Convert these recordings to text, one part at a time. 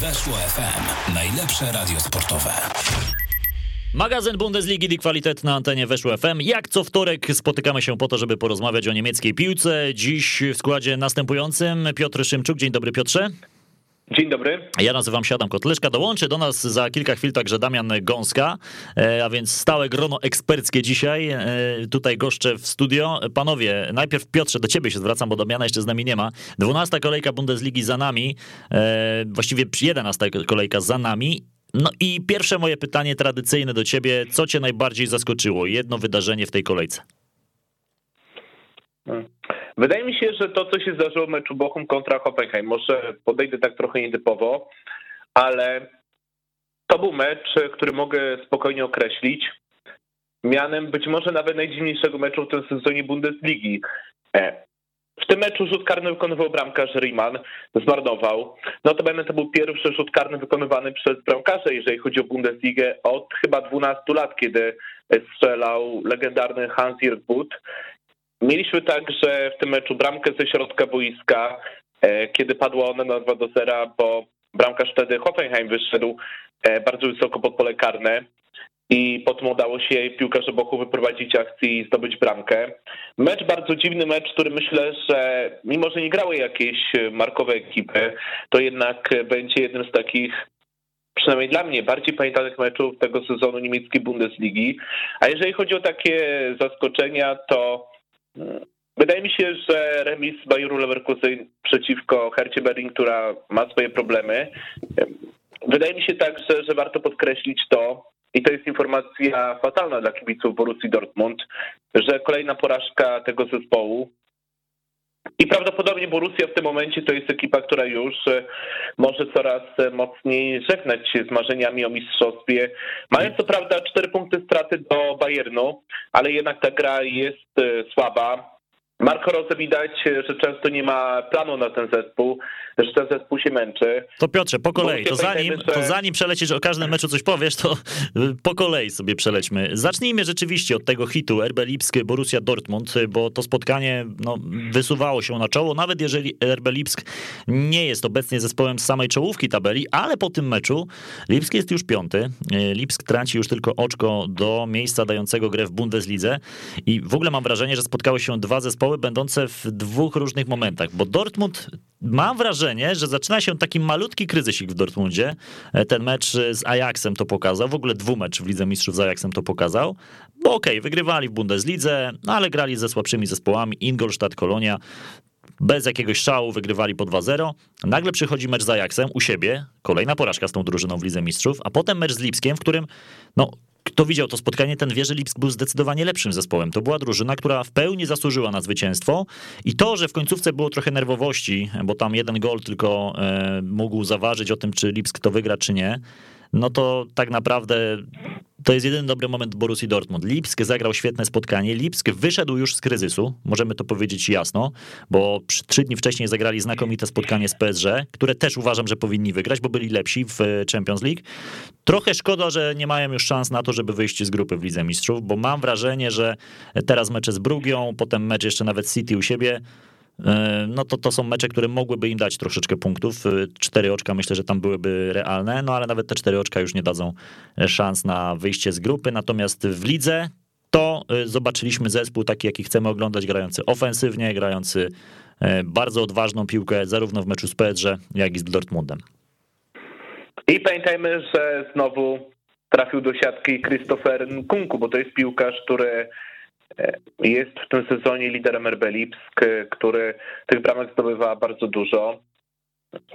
Weszło FM. Najlepsze radio sportowe. Magazyn Bundesligi Die Qualität na antenie Weszło FM. Jak co wtorek spotykamy się po to, żeby porozmawiać o niemieckiej piłce. Dziś w składzie następującym Piotr Szymczuk. Dzień dobry Piotrze. Dzień dobry. Ja nazywam się Adam Kotleszka. Dołączy do nas za kilka chwil także Damian Gąska, e, a więc stałe grono eksperckie dzisiaj. E, tutaj goszczę w studio. Panowie, najpierw Piotrze, do ciebie się zwracam, bo Damiana jeszcze z nami nie ma. Dwunasta kolejka Bundesligi za nami, e, właściwie jedenasta kolejka za nami. No i pierwsze moje pytanie tradycyjne do ciebie. Co cię najbardziej zaskoczyło? Jedno wydarzenie w tej kolejce. Hmm. Wydaje mi się, że to, co się zdarzyło w meczu Bochum kontra Hoffenheim, może podejdę tak trochę nietypowo, ale to był mecz, który mogę spokojnie określić mianem być może nawet najdziwniejszego meczu w tym sezonie Bundesligi. E, w tym meczu rzut karny wykonywał bramkarz Riemann, zmarnował. Notabene to był pierwszy rzut karny wykonywany przez bramkarza, jeżeli chodzi o Bundesligę, od chyba 12 lat, kiedy strzelał legendarny Hans-Jörg Butt. Mieliśmy także w tym meczu bramkę ze środka boiska, e, kiedy padła ona na 2 do 0, bo bramkarz wtedy Hoffenheim wyszedł e, bardzo wysoko pod pole karne i potem udało się piłkarze Bochu wyprowadzić akcji i zdobyć bramkę. Mecz bardzo dziwny mecz, który myślę, że mimo, że nie grały jakieś markowe ekipy, to jednak będzie jednym z takich przynajmniej dla mnie, bardziej pamiętanych meczów tego sezonu niemieckiej Bundesligi. A jeżeli chodzi o takie zaskoczenia, to Wydaje mi się, że remis Bayeru Leverkusen przeciwko Hercie Berlin, która ma swoje problemy. Wydaje mi się także, że warto podkreślić to, i to jest informacja fatalna dla kibiców Borussii Dortmund, że kolejna porażka tego zespołu. I prawdopodobnie Borussia w tym momencie to jest ekipa, która już może coraz mocniej żegnać się z marzeniami o mistrzostwie. Mają co prawda cztery punkty straty do Bayernu, ale jednak ta gra jest słaba. Marco Rose widać, że często nie ma planu na ten zespół, że ten zespół się męczy. To Piotrze, po kolei, to zanim, to zanim przelecisz o każdym meczu coś powiesz, to po kolei sobie przelećmy. Zacznijmy rzeczywiście od tego hitu RB Lipsk, Borussia Dortmund, bo to spotkanie no, wysuwało się na czoło, nawet jeżeli RB Lipsk nie jest obecnie zespołem z samej czołówki tabeli, ale po tym meczu Lipsk jest już piąty, Lipsk traci już tylko oczko do miejsca dającego grę w Bundeslidze i w ogóle mam wrażenie, że spotkały się dwa zespoły zespoły będące w dwóch różnych momentach, bo Dortmund mam wrażenie, że zaczyna się taki malutki kryzysik w Dortmundzie. E, ten mecz z Ajaxem to pokazał, w ogóle dwumecz w Lidze Mistrzów z Ajaxem to pokazał, bo okej, okay, wygrywali w Bundeslidze, no ale grali ze słabszymi zespołami, Ingolstadt, Kolonia, bez jakiegoś szału wygrywali po 2-0. Nagle przychodzi mecz z Ajaxem u siebie, kolejna porażka z tą drużyną w Lidze Mistrzów, a potem mecz z Lipskiem, w którym no, kto widział to spotkanie, ten wie, że Lipsk był zdecydowanie lepszym zespołem. To była drużyna, która w pełni zasłużyła na zwycięstwo i to, że w końcówce było trochę nerwowości, bo tam jeden gol tylko e, mógł zaważyć o tym, czy Lipsk to wygra, czy nie, no to tak naprawdę to jest jedyny dobry moment Borussii Dortmund. Lipsk zagrał świetne spotkanie. Lipsk wyszedł już z kryzysu, możemy to powiedzieć jasno, bo trzy dni wcześniej zagrali znakomite spotkanie z PSG, które też uważam, że powinni wygrać, bo byli lepsi w Champions League. Trochę szkoda, że nie mają już szans na to, żeby wyjść z grupy w Lidze Mistrzów, bo mam wrażenie, że teraz mecze z Brugią, potem mecz jeszcze nawet City u siebie, E, no to to są mecze, które mogłyby im dać troszeczkę punktów. E, cztery oczka myślę, że tam byłyby realne, no ale nawet te cztery oczka już nie dadzą e, szans na wyjście z grupy. Natomiast w lidze to zobaczyliśmy zespół taki, jaki chcemy oglądać, grający ofensywnie, grający bardzo odważną piłkę, zarówno w meczu z PSG, jak i z Dortmundem. I pamiętajmy, że znowu trafił do siatki Christopher Nkunku, bo to jest piłkarz, który jest w tym sezonie liderem RB Lipsk, który tych bramek zdobywa bardzo dużo.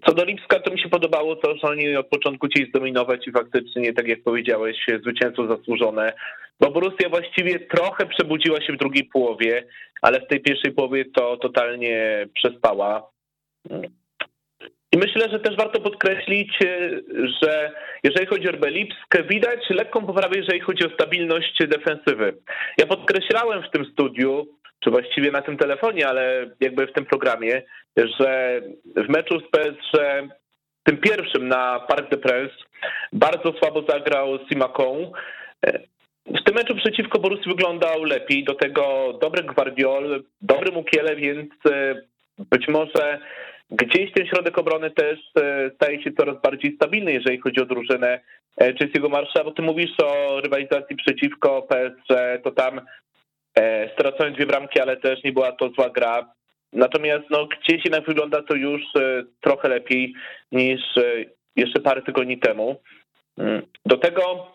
Co do Lipska, to mi się podobało to, że oni od początku chcieli zdominować i faktycznie, tak jak powiedziałeś, zwycięstwo zasłużone, bo Borussia właściwie trochę przebudziła się w drugiej połowie, ale w tej pierwszej połowie to totalnie przespała. I myślę, że też warto podkreślić, e, że jeżeli chodzi o RB Lipsk, widać lekką poprawę, jeżeli chodzi o stabilność defensywy. Ja podkreślałem w tym studiu, czy właściwie na tym telefonie, ale jakby w tym programie, że w meczu z PSG, tym pierwszym na Parc de Princes, bardzo słabo zagrał Simakon. E, w tym meczu przeciwko Borussii wyglądał lepiej, do tego dobry Guardiol, dobry Mukiele, więc e, być może gdzieś ten środek obrony też staje się coraz bardziej stabilny, jeżeli chodzi o drużynę Chelsea'ego Marsza, bo ty mówisz o rywalizacji przeciwko PSG, to tam stracone dwie bramki, ale też nie była to zła gra. Natomiast no, gdzieś jednak wygląda to już trochę lepiej niż jeszcze parę tygodni temu. Mm, do tego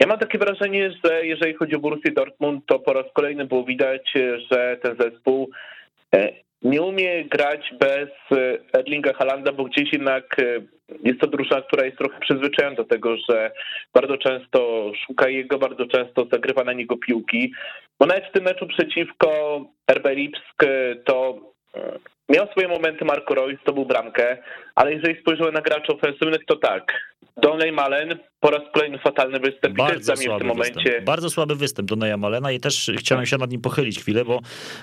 ja mam takie wrażenie, że jeżeli chodzi o Borussię Dortmund, to po raz kolejny było widać, że ten zespół e, nie umie grać bez Erlinga Halanda, bo gdzieś jednak e, jest to drużyna, która jest trochę przyzwyczajona do tego, że bardzo często szuka jego, bardzo często zagrywa na niego piłki. Bo nawet w tym meczu przeciwko RB Lipsk to e, Miał swoje momenty Marco Reus, to był bramkę, ale jeżeli spojrzymy na graczy ofensywnych, to tak. Donley Malen po raz kolejny fatalny występ Bardzo i w tym momencie. Występ. Bardzo słaby występ Donleya Malena i też chciałem się nad nim pochylić chwilę, bo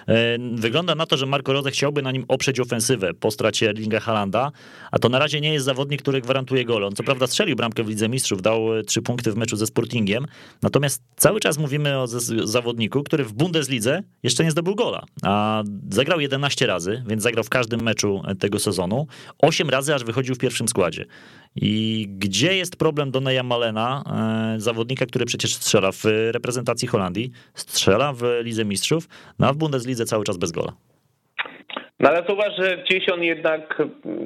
e, wygląda na to, że Marco Rose chciałby na nim oprzeć ofensywę po stracie Erlinga Halanda, a to na razie nie jest zawodnik, który gwarantuje gol. On co prawda strzelił bramkę w Lidze Mistrzów, dał e, trzy punkty w meczu ze Sportingiem, natomiast cały czas mówimy o zawodniku, który w Bundeslidze jeszcze nie zdobył gola, a zagrał 11 razy, więc zagrał w każdym meczu tego sezonu, 8 razy aż wychodził w pierwszym składzie. I gdzie jest problem Doneja Malena, e, zawodnika, który przecież strzela w reprezentacji Holandii, strzela w Lidze Mistrzów, no a w Bundeslidze cały czas bez gola. No ale zauważ, że gdzieś on jednak,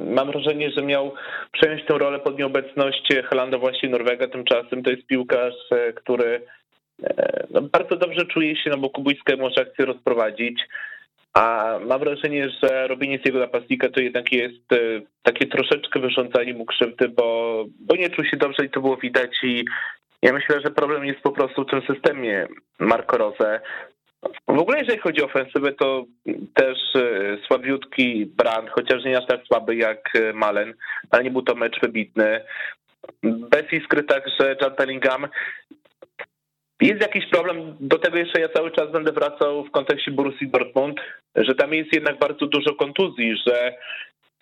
mam wrażenie, że miał przejąć tę rolę pod nieobecność Holanda właśnie Norwega, tymczasem to jest piłkarz, e, który e, no, bardzo dobrze czuje się na boku boiska i może akcję rozprowadzić. A mam wrażenie, że robienie z jego napastnika to jednak jest e, takie troszeczkę wyrządzanie mu krzywdy, bo, bo nie czuł się dobrze i to było widać i ja myślę, że problem jest po prostu w tym systemie Marco Rose. W ogóle jeżeli chodzi o ofensywę, to też e, słabiutki Brand, chociaż nie aż tak słaby jak e, Malen, ale nie był to mecz wybitny. Bez iskry także John Bellingham. Jest jakiś problem, do tego jeszcze ja cały czas będę wracał w kontekście Borussii Dortmund, że tam jest jednak bardzo dużo kontuzji, że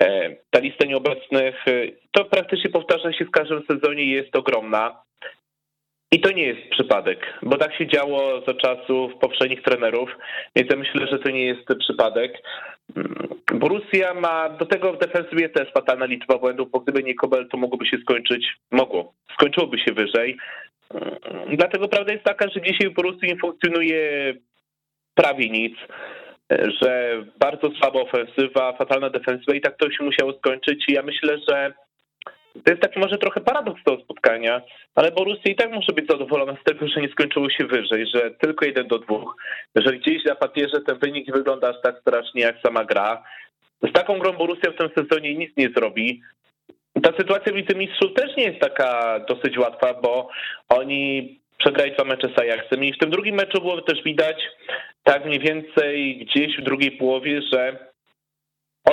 e, ta lista nieobecnych, e, to praktycznie powtarza się w każdym sezonie jest ogromna. I to nie jest przypadek, bo tak się działo za czasów poprzednich trenerów, więc ja myślę, że to nie jest przypadek. Mm, Borussia ma do tego w defensywie też fatalna liczba błędów, bo gdyby nie Kobel, to mogłoby się skończyć, mogło, skończyłoby się wyżej. Dlatego prawda jest taka, że dzisiaj po prostu nie funkcjonuje prawie nic, że bardzo słaba ofensywa, fatalna defensywa i tak to się musiało skończyć. I ja myślę, że to jest taki może trochę paradoks tego spotkania, ale Borussia i tak może być zadowolona z tego, że nie skończyło się wyżej, że tylko jeden do dwóch, że gdzieś na papierze ten wynik wygląda aż tak strasznie jak sama gra. Z taką grą Borussia w tym sezonie nic nie zrobi. Ta sytuacja w Lidze Mistrzów też nie jest taka dosyć łatwa, bo oni przegrali dwa mecze z Ajaxem i w tym drugim meczu było też widać tak mniej więcej gdzieś w drugiej połowie, że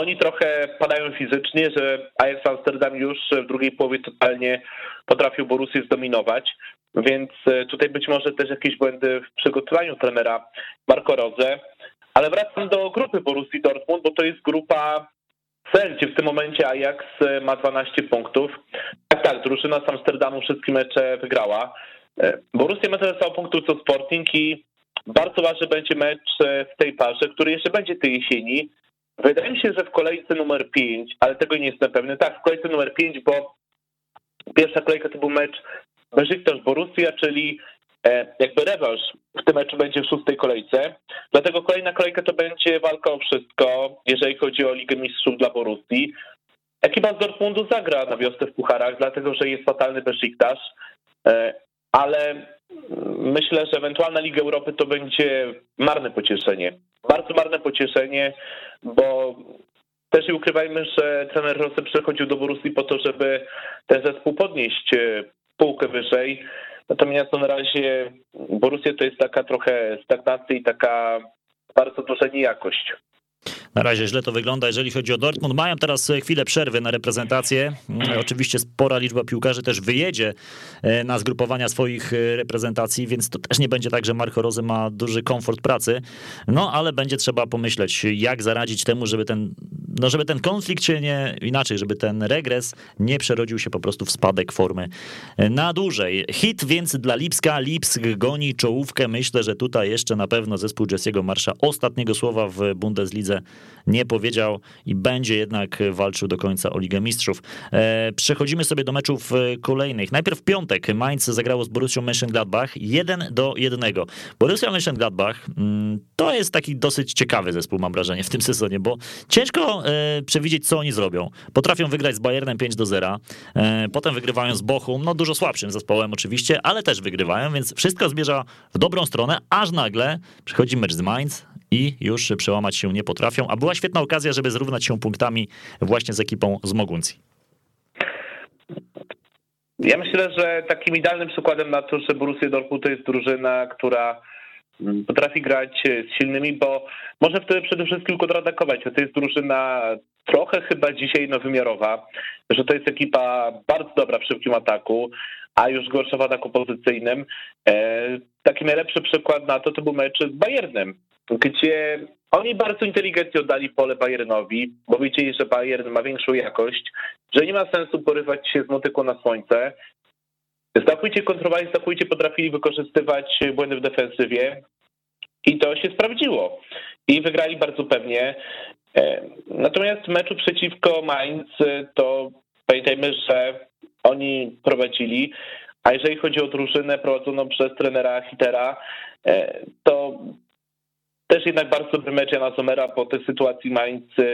oni trochę padają fizycznie, że Ajax Amsterdam już w drugiej połowie totalnie potrafił Borussię zdominować, więc e, tutaj być może też jakieś błędy w przygotowaniu trenera Marco Rose. Ale wracam do grupy Borussii Dortmund, bo to jest grupa cel, gdzie w tym momencie Ajax e, ma 12 punktów. Tak, tak, drużyna z Amsterdamu wszystkie mecze wygrała. E, Borussia ma samo punktów co Sporting i bardzo ważny będzie mecz e, w tej parze, który jeszcze będzie tej jesieni. Wydaje mi się, że w kolejce numer 5, ale tego nie jestem pewny. Tak, w kolejce numer 5, bo pierwsza kolejka to był mecz Besiktas-Borussia, czyli E, jakby rewanż w tym meczu będzie w szóstej kolejce. Dlatego kolejna kolejka to będzie walka o wszystko, jeżeli chodzi o Ligę Mistrzów dla Borussii. Ekipa z Dortmundu zagra na wiosnę w pucharach, dlatego że jest fatalny Besiktas, e, ale myślę, że ewentualna Liga Europy to będzie marne pocieszenie. Bardzo marne pocieszenie, bo też nie ukrywajmy, że trener Rosy przechodził do Borussii po to, żeby ten zespół podnieść e, półkę wyżej. Natomiast na razie Borussia to jest taka trochę stagnacja i taka bardzo duża niejakość. Na razie źle to wygląda, jeżeli chodzi o Dortmund. Mają teraz chwilę przerwy na reprezentację. Mm, oczywiście spora liczba piłkarzy też wyjedzie e, na zgrupowania swoich e, reprezentacji, więc to też nie będzie tak, że Marco Rose ma duży komfort pracy. No ale będzie trzeba pomyśleć, jak zaradzić temu, żeby ten no żeby ten konflikt się nie, inaczej, żeby ten regres nie przerodził się po prostu w spadek formy na dłużej. Hit więc dla Lipska, Lipsk goni czołówkę, myślę, że tutaj jeszcze na pewno zespół Jesse'ego Marsza ostatniego słowa w Bundeslidze nie powiedział i będzie jednak walczył do końca o Ligę Mistrzów. E, przechodzimy sobie do meczów kolejnych. Najpierw w piątek Mainz zagrało z Borussią Mönchengladbach 1 do 1. Borussia Mönchengladbach mm, to jest taki dosyć ciekawy zespół, mam wrażenie, w tym sezonie, bo ciężko e, przewidzieć, co oni zrobią. Potrafią wygrać z Bayernem 5 do 0, e, potem wygrywają z Bochum, no dużo słabszym zespołem oczywiście, ale też wygrywają, więc wszystko zmierza w dobrą stronę, aż nagle przychodzi mecz z Mainz, i już przełamać się nie potrafią, a była świetna okazja, żeby zrównać się punktami właśnie z ekipą z Moguncji. Ja myślę, że takim idealnym przykładem na to, że Borussia Dortmund to jest drużyna, która mm, potrafi grać z silnymi, bo może wtedy przede wszystkim kontratakować. To jest drużyna trochę chyba dzisiaj nowymiarowa, że to jest ekipa bardzo dobra w szybkim ataku, a już gorsza w ataku pozycyjnym. E, taki najlepszy przykład na to to był mecz z Bayernem, gdzie oni bardzo inteligentnie oddali pole Bayernowi, bo wiedzieli, że Bayern ma większą jakość, że nie ma sensu porywać się z motyką na słońce. Znakomicie kontrolowali, znakomicie potrafili wykorzystywać błędy w defensywie i to się sprawdziło. I wygrali bardzo pewnie. E, natomiast w meczu przeciwko Mainz to pamiętajmy, że oni prowadzili, a jeżeli chodzi o drużynę prowadzoną przez trenera Hitera, e, to też jednak bardzo dobry mecz Jana Somera po tej sytuacji Mainz e,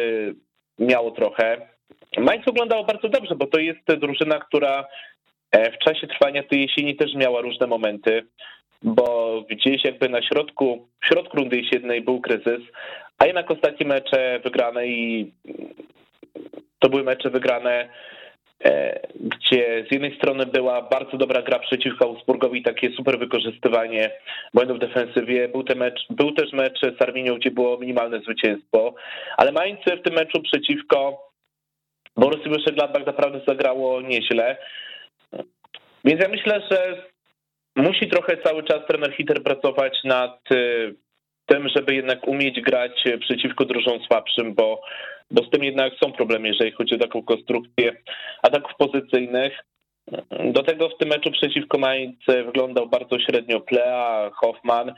miało trochę. Mainz wyglądało bardzo dobrze, bo to jest drużyna, która e, w czasie trwania tej jesieni też miała różne momenty, bo gdzieś jakby na środku, w środku rundy jesiennej był kryzys, a jednak ostatnie mecze wygrane i to były mecze wygrane gdzie z jednej strony była bardzo dobra gra przeciwko Augsburgowi, takie super wykorzystywanie błędów w defensywie. Był, mecz, był też mecz z Arminią, gdzie było minimalne zwycięstwo, ale Mainz w tym meczu przeciwko Borussii Mönchengladbach naprawdę zagrało nieźle. Więc ja myślę, że musi trochę cały czas trener Hitter pracować nad e, tym, żeby jednak umieć grać przeciwko drużynom słabszym, bo bo z tym jednak są problemy, jeżeli chodzi o taką konstrukcję ataków pozycyjnych. Do tego w tym meczu przeciwko Mainz wyglądał bardzo średnio Plea, Hoffman.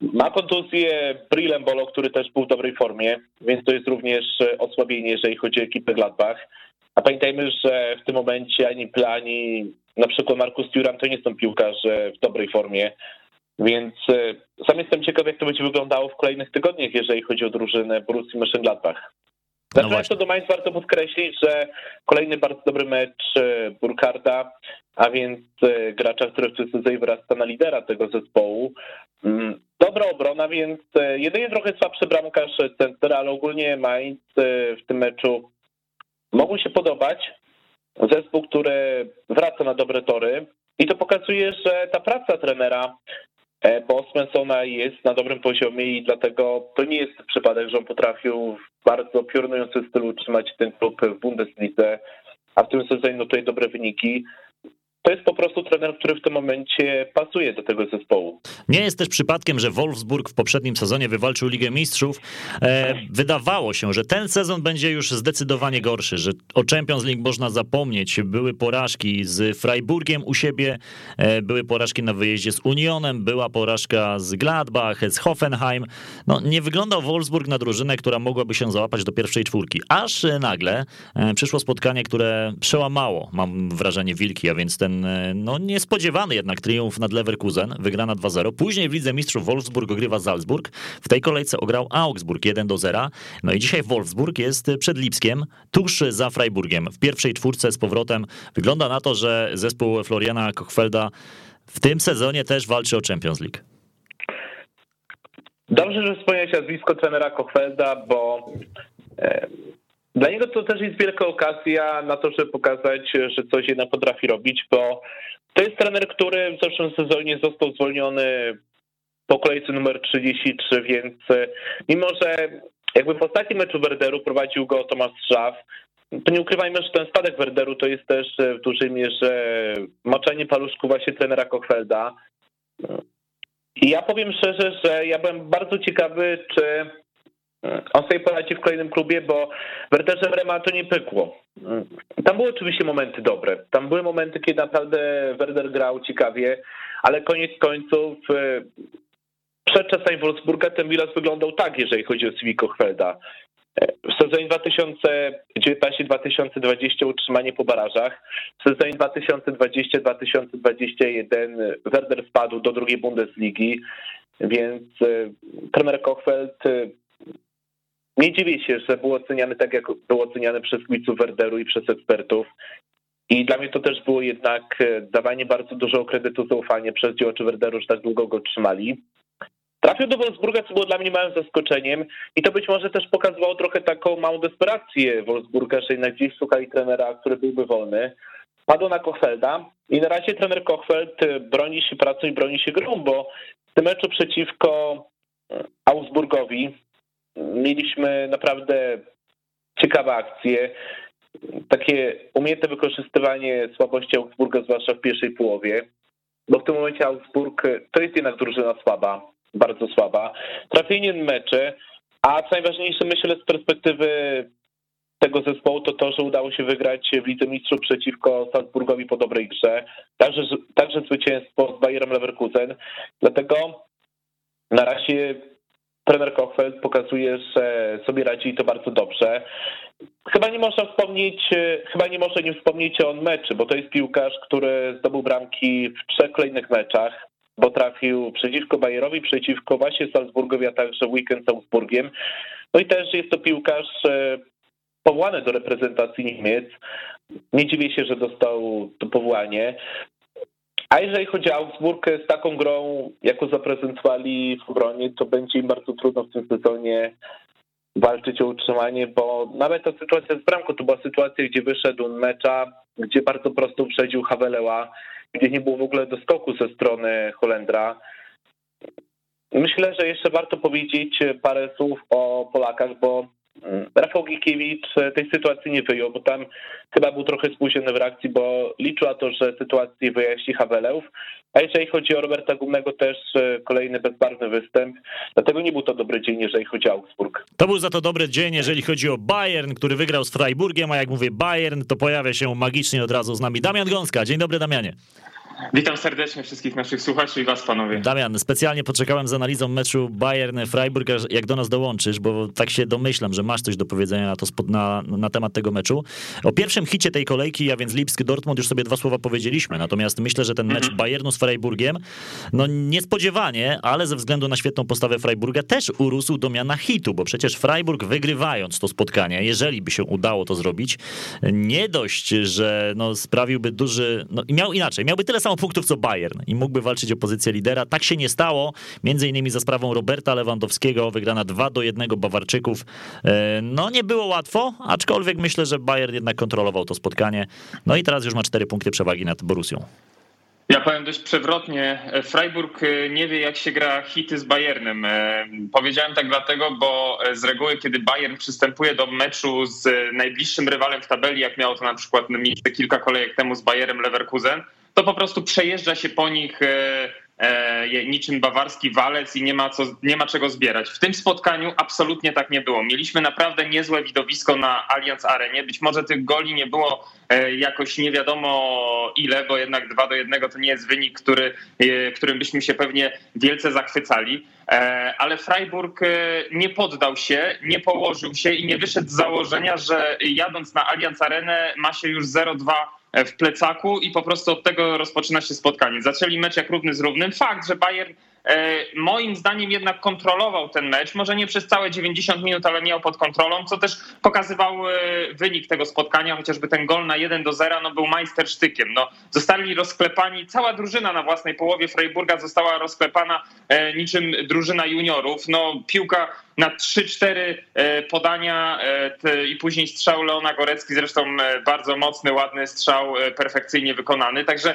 Ma kontuzję Brillembolo, który też był w dobrej formie, więc to jest również osłabienie, jeżeli chodzi o ekipę Gladbach. A pamiętajmy, że w tym momencie ani Plea, ani na przykład Markus Thuram to nie są piłkarze w dobrej formie, więc sam jestem ciekaw, jak to będzie wyglądało w kolejnych tygodniach, jeżeli chodzi o drużynę Borussii Mönchengladbach. No do Mainz warto podkreślić, że kolejny bardzo dobry mecz e, Burkarda, a więc e, gracza, który w cudzysłowie wyrasta na lidera tego zespołu. Mm, dobra obrona, więc e, jedynie trochę słabszy bramkarz center, ale ogólnie Mainz w tym meczu mogą się podobać. Zespół, który wraca na dobre tory i to pokazuje, że ta praca trenera bo Svensona jest na dobrym poziomie i dlatego to nie jest przypadek, że on potrafił w bardzo piorunującym stylu utrzymać ten klub w Bundeslidze, a w tym sezonie notuje dobre wyniki to jest po prostu trener, który w tym momencie pasuje do tego zespołu. Nie jest też przypadkiem, że Wolfsburg w poprzednim sezonie wywalczył Ligę Mistrzów. E, wydawało się, że ten sezon będzie już zdecydowanie gorszy, że o Champions League można zapomnieć. Były porażki z Freiburgiem u siebie, e, były porażki na wyjeździe z Unionem, była porażka z Gladbach, z Hoffenheim. No, nie wyglądał Wolfsburg na drużynę, która mogłaby się załapać do pierwszej czwórki. Aż nagle e, przyszło spotkanie, które przełamało, mam wrażenie, wilki, a więc ten ten e, no, niespodziewany jednak triumf nad Leverkusen, wygrana 2-0. Później w Lidze Mistrzów Wolfsburg ogrywa Salzburg. W tej kolejce ograł Augsburg 1-0. No i dzisiaj Wolfsburg jest przed Lipskiem, tuż za Freiburgiem. W pierwszej czwórce z powrotem wygląda na to, że zespół Floriana Kochfelda w tym sezonie też walczy o Champions League. Dobrze, że wspomniałeś nazwisko trenera Kochfelda, bo e, dla niego to też jest wielka okazja na to, żeby pokazać, że coś jednak potrafi robić, bo to jest trener, który w zeszłym sezonie został zwolniony po kolejce numer 33, więc mimo, że jakby w ostatnim meczu Werderu prowadził go Tomasz Szaf, to nie ukrywajmy, że ten spadek Werderu to jest też w dużej mierze moczenie paluszku właśnie trenera Kochfelda. I ja powiem szczerze, że ja byłem bardzo ciekawy, czy on sobie poradzi w kolejnym klubie, bo Werderze Brema to nie pykło. Tam były oczywiście momenty dobre. Tam były momenty, kiedy naprawdę Werder grał ciekawie, ale koniec końców przed czasami Wolfsburga ten bilans wyglądał tak, jeżeli chodzi o Civico Chwelda. W sezonie 2019-2020 utrzymanie po barażach. W sezonie 2020-2021 Werder spadł do drugiej Bundesligi, więc e, trener Kochfeld e, nie dziwię się, że był oceniany tak, jak był oceniany przez kibiców Werderu i przez ekspertów. I dla mnie to też było jednak e, dawanie bardzo dużego kredytu zaufania przez działaczy Werderu, że tak długo go trzymali. Trafił do Wolfsburga, co było dla mnie małym zaskoczeniem i to być może też pokazywało trochę taką małą desperację Wolfsburga, że jednak gdzieś szukali trenera, który byłby wolny. Padło na Kochfelda i na razie trener Kochfeld broni się pracą i broni się grą, bo w tym meczu przeciwko Augsburgowi mieliśmy naprawdę ciekawe akcje, takie umiejętne wykorzystywanie słabości Augsburga, zwłaszcza w pierwszej połowie, bo w tym momencie Augsburg to jest jednak drużyna słaba bardzo słaba. Trafienie meczy, a co najważniejsze myślę z perspektywy tego zespołu to to, że udało się wygrać w Lidze Mistrzów przeciwko Salzburgowi po dobrej grze, także, także zwycięstwo z Bayerem Leverkusen. Dlatego na razie trener Kochfeld pokazuje, że sobie radzi i to bardzo dobrze. Chyba nie można wspomnieć, chyba nie można nie wspomnieć o on meczy, bo to jest piłkarz, który zdobył bramki w trzech kolejnych meczach bo trafił przeciwko Bayerowi, przeciwko właśnie Salzburgowi, a także weekend z Augsburgiem. No i też jest to piłkarz e, powołany do reprezentacji Niemiec. Nie dziwię się, że dostał to powołanie. A jeżeli chodzi o Augsburg, z taką grą, jaką zaprezentowali w obronie, to będzie im bardzo trudno w tym sezonie walczyć o utrzymanie, bo nawet ta sytuacja z bramką to była sytuacja, gdzie wyszedł mecza, gdzie bardzo prosto uprzedził Haveleła, gdzie nie było w ogóle doskoku ze strony Holendra. Myślę, że jeszcze warto powiedzieć parę słów o Polakach, bo Rafał Gikiewicz tej sytuacji nie wyjął, bo tam chyba był trochę spóźniony w reakcji, bo liczył to, że sytuację wyjaśni Haweleów. A jeżeli chodzi o Roberta Gumnego, też e, kolejny bezbarwny występ. Dlatego nie był to dobry dzień, jeżeli chodzi o Augsburg. To był za to dobry dzień, jeżeli chodzi o Bayern, który wygrał z Freiburgiem, a jak mówię Bayern, to pojawia się magicznie od razu z nami Damian Gąska. Dzień dobry, Damianie. Witam serdecznie wszystkich naszych słuchaczy i was, panowie. Damian, specjalnie poczekałem z analizą meczu Bayern-Freiburg, jak do nas dołączysz, bo tak się domyślam, że masz coś do powiedzenia na, to, na, na temat tego meczu. O pierwszym hicie tej kolejki, a więc Lipsk-Dortmund już sobie dwa słowa powiedzieliśmy, natomiast myślę, że ten mecz mhm. Bayernu z Freiburgiem, no niespodziewanie, ale ze względu na świetną postawę Freiburga też urósł do miana hitu, bo przecież Freiburg wygrywając to spotkanie, jeżeli by się udało to zrobić, nie dość, że no, sprawiłby duży, no i miał inaczej, miałby tyle samo samo punktów co Bayern i mógłby walczyć o pozycję lidera. Tak się nie stało, między innymi za sprawą Roberta Lewandowskiego, wygrana 2 do 1 Bawarczyków. E, no nie było łatwo, aczkolwiek myślę, że Bayern jednak kontrolował to spotkanie. No i teraz już ma 4 punkty przewagi nad Borusią. Ja powiem dość przewrotnie. Freiburg e, nie wie, jak się gra hity z Bayernem. E, powiedziałem tak dlatego, bo z reguły, kiedy Bayern przystępuje do meczu z najbliższym rywalem w tabeli, jak miało to na przykład miejsce kilka kolejek temu z Bayerem Leverkusen, to po prostu przejeżdża się po nich e, e, niczym bawarski walec i nie ma, co, nie ma czego zbierać. W tym spotkaniu absolutnie tak nie było. Mieliśmy naprawdę niezłe widowisko na Allianz Arenie. Być może tych goli nie było e, jakoś nie wiadomo ile, bo jednak 2 do 1 to nie jest wynik, który, którym byśmy się pewnie wielce zachwycali. Ale Freiburg nie poddał się, nie położył się i nie wyszedł z założenia, że jadąc na Allianz Arenę ma się już 0-2 E, w plecaku i po prostu od tego rozpoczyna się spotkanie. Zaczęli mecz jak równy z równym. Fakt, że Bayern e, moim zdaniem jednak kontrolował ten mecz, może nie przez całe 90 minut, ale miał pod kontrolą, co też pokazywał e, wynik tego spotkania, chociażby ten gol na 1 do 0 no, był majstersztykiem. No, zostali rozklepani, cała drużyna na własnej połowie Freiburga została rozklepana niczym drużyna juniorów. No, piłka na 3-4 e, podania e, i później strzał Leona Gorecki, zresztą e, bardzo mocny, ładny strzał, perfekcyjnie wykonany. Także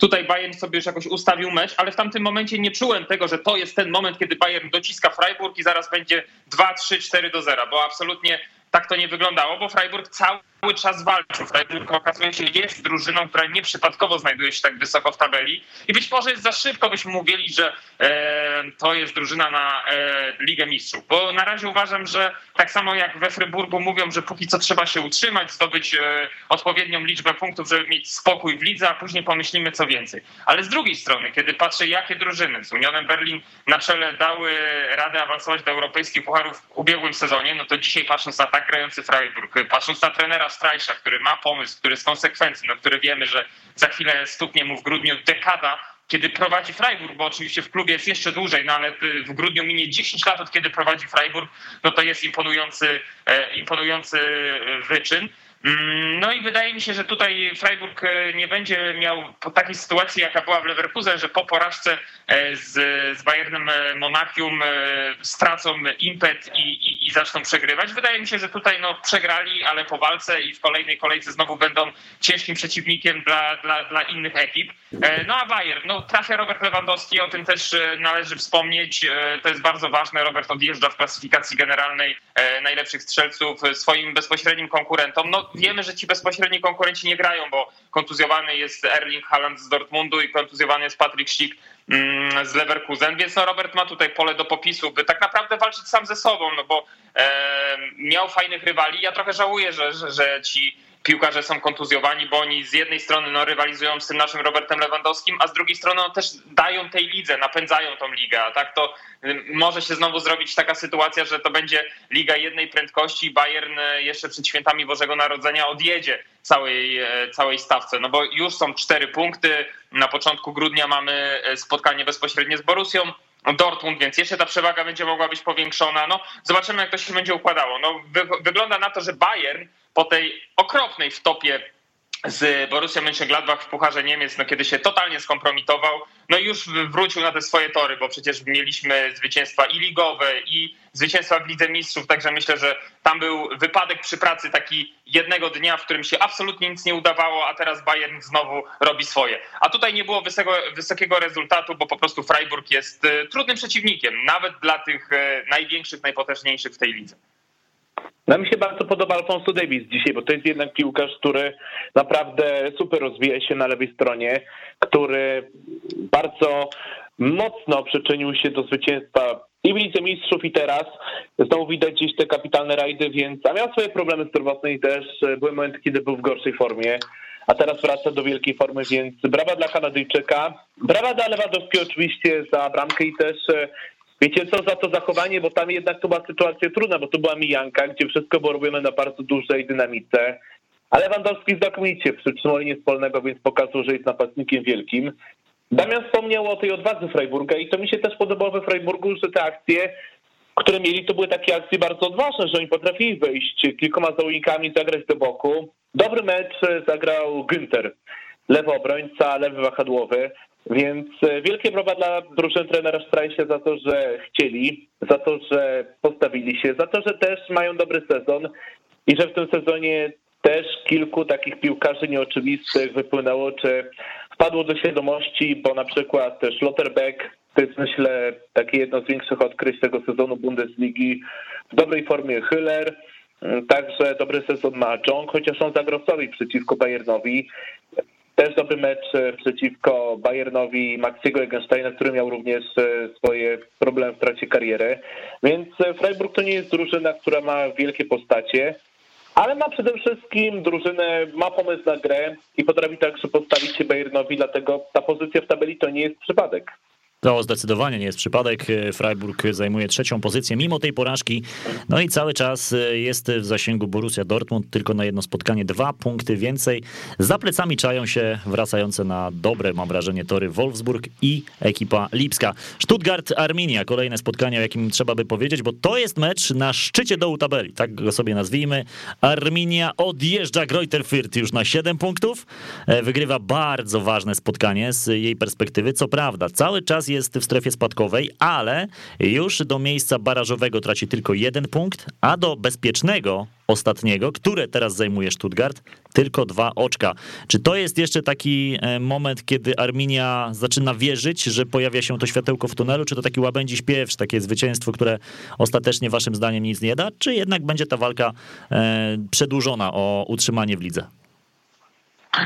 tutaj Bayern sobie już jakoś ustawił mecz, ale w tamtym momencie nie czułem tego, że to jest ten moment, kiedy Bayern dociska Freiburg i zaraz będzie 2, 3, 4 do 0, bo absolutnie tak to nie wyglądało, bo Freiburg cały cały czas walczą. Freiburg okazuje się jest drużyną, która nieprzypadkowo znajduje się tak wysoko w tabeli i być może jest za szybko byśmy mówili, że e, to jest drużyna na e, Ligę Mistrzów, bo na razie uważam, że tak samo jak we Freiburgu mówią, że póki co trzeba się utrzymać, zdobyć e, odpowiednią liczbę punktów, żeby mieć spokój w lidze, a później pomyślimy co więcej. Ale z drugiej strony, kiedy patrzę jakie drużyny z Unionem Berlin na czele dały radę awansować do europejskich pucharów w ubiegłym sezonie, no to dzisiaj patrząc na tak grający Freiburg, patrząc na trenera Strajsza, który ma pomysł, który jest konsekwentny, no który wiemy, że za chwilę stuknie mu w grudniu dekada, kiedy prowadzi Freiburg, bo oczywiście w klubie jest jeszcze dłużej, no ale w grudniu minie 10 lat od kiedy prowadzi Freiburg, no to jest imponujący, e, imponujący wyczyn. Mm, no i wydaje mi się, że tutaj Freiburg e, nie będzie miał takiej sytuacji, jaka była w Leverkusen, że po porażce e, z, z Bayernem e, Monachium stracą impet i, i, i, zaczną przegrywać. Wydaje mi się, że tutaj no, przegrali, ale po walce i w kolejnej kolejce znowu będą ciężkim przeciwnikiem dla, dla, dla innych ekip. No a Bayern, no trafia Robert Lewandowski, o tym też należy wspomnieć. To jest bardzo ważne. Robert odjeżdża w klasyfikacji generalnej najlepszych strzelców swoim bezpośrednim konkurentom. No wiemy, że ci bezpośredni konkurenci nie grają, bo kontuzjowany jest Erling Haaland z Dortmundu i kontuzjowany jest Patrick Schick mm, z Leverkusen, więc no Robert ma tutaj pole do popisu, by tak naprawdę walczyć sam ze sobą, no bo e, miał fajnych rywali. Ja trochę żałuję, że, że, że ci piłkarze są kontuzjowani, bo oni z jednej strony no, rywalizują z tym naszym Robertem Lewandowskim, a z drugiej strony no, też dają tej lidze, napędzają tą ligę, a tak to y, może się znowu zrobić taka sytuacja, że to będzie liga jednej prędkości Bayern y, jeszcze przed świętami Bożego Narodzenia odjedzie całej, y, całej stawce, no bo już są cztery punkty, na początku grudnia mamy spotkanie bezpośrednie z Borusią, Dortmund, więc jeszcze ta przewaga będzie mogła być powiększona. No, zobaczymy, jak to się będzie układało. No, wy, wygląda na to, że Bayern po tej okropnej wtopie z Borussia Mönchengladbach w Pucharze Niemiec, no kiedy się totalnie skompromitował, no i już wrócił na te swoje tory, bo przecież mieliśmy zwycięstwa i ligowe, i zwycięstwa w Lidze Mistrzów, także myślę, że tam był wypadek przy pracy taki jednego dnia, w którym się absolutnie nic nie udawało, a teraz Bayern znowu robi swoje. A tutaj nie było wysokiego, wysokiego rezultatu, bo po prostu Freiburg jest e, trudnym przeciwnikiem, nawet dla tych e, największych, najpotężniejszych w tej lidze. No mi się bardzo podoba Alfonso Davis dzisiaj, bo to jest jednak piłkarz, który naprawdę super rozwija się na lewej stronie, który bardzo mocno przyczynił się do zwycięstwa i w Lidze Mistrzów i teraz. Znowu widać gdzieś te kapitalne rajdy, więc a miał swoje problemy zdrowotne i też były momenty, kiedy był w gorszej formie, a teraz wraca do wielkiej formy, więc brawa dla Kanadyjczyka. Brawa dla Lewandowskiego oczywiście za bramkę i też Wiecie co, za to zachowanie, bo tam jednak to była sytuacja trudna, bo to była mijanka, gdzie wszystko było robione na bardzo dużej dynamice. Ale Lewandowski znakomicie przytrzymał linię spolnego, więc pokazał, że jest napastnikiem wielkim. Damian wspomniał o tej odwadze Freiburga i to mi się też podobało we Freiburgu, że te akcje, które mieli, to były takie akcje bardzo odważne, że oni potrafili wejść kilkoma załonikami, zagrać do boku. Dobry mecz zagrał Günther, lewy obrońca, lewy wahadłowy. Więc e, wielkie brawa dla drużyny trenera Strajsia za to, że chcieli, za to, że postawili się, za to, że też mają dobry sezon i że w tym sezonie też kilku takich piłkarzy nieoczywistych wypłynęło, czy wpadło do świadomości, bo na przykład też Lotterbeck, to jest myślę takie jedno z większych odkryć tego sezonu Bundesligi, w dobrej formie Hüller, Także dobry sezon ma John, chociaż on zagrał sobie przeciwko Bayernowi. Też dobry mecz e, przeciwko Bayernowi Maxiego Egensteina, który miał również e, swoje problemy w trakcie kariery. Więc e, Freiburg to nie jest drużyna, która ma wielkie postacie, ale ma przede wszystkim drużynę, ma pomysł na grę i potrafi także postawić się Bayernowi, dlatego ta pozycja w tabeli to nie jest przypadek. To zdecydowanie nie jest przypadek. Freiburg zajmuje trzecią pozycję mimo tej porażki. No i cały czas jest w zasięgu Borussia Dortmund, tylko na jedno spotkanie dwa punkty więcej. Za plecami czają się wracające na dobre, mam wrażenie, tory Wolfsburg i ekipa Lipska. Stuttgart, Arminia, kolejne spotkanie, o jakim trzeba by powiedzieć, bo to jest mecz na szczycie dołu tabeli, tak go sobie nazwijmy. Arminia odjeżdża Greuther Fürth już na 7 punktów. Wygrywa bardzo ważne spotkanie z jej perspektywy. Co prawda, cały czas jest w strefie spadkowej, ale już do miejsca barażowego traci tylko jeden punkt, a do bezpiecznego ostatniego, które teraz zajmuje Stuttgart, tylko dwa oczka. Czy to jest jeszcze taki e, moment, kiedy Arminia zaczyna wierzyć, że pojawia się to światełko w tunelu, czy to taki łabędzi śpiew, takie zwycięstwo, które ostatecznie waszym zdaniem nic nie da, czy jednak będzie ta walka e, przedłużona o utrzymanie w lidze?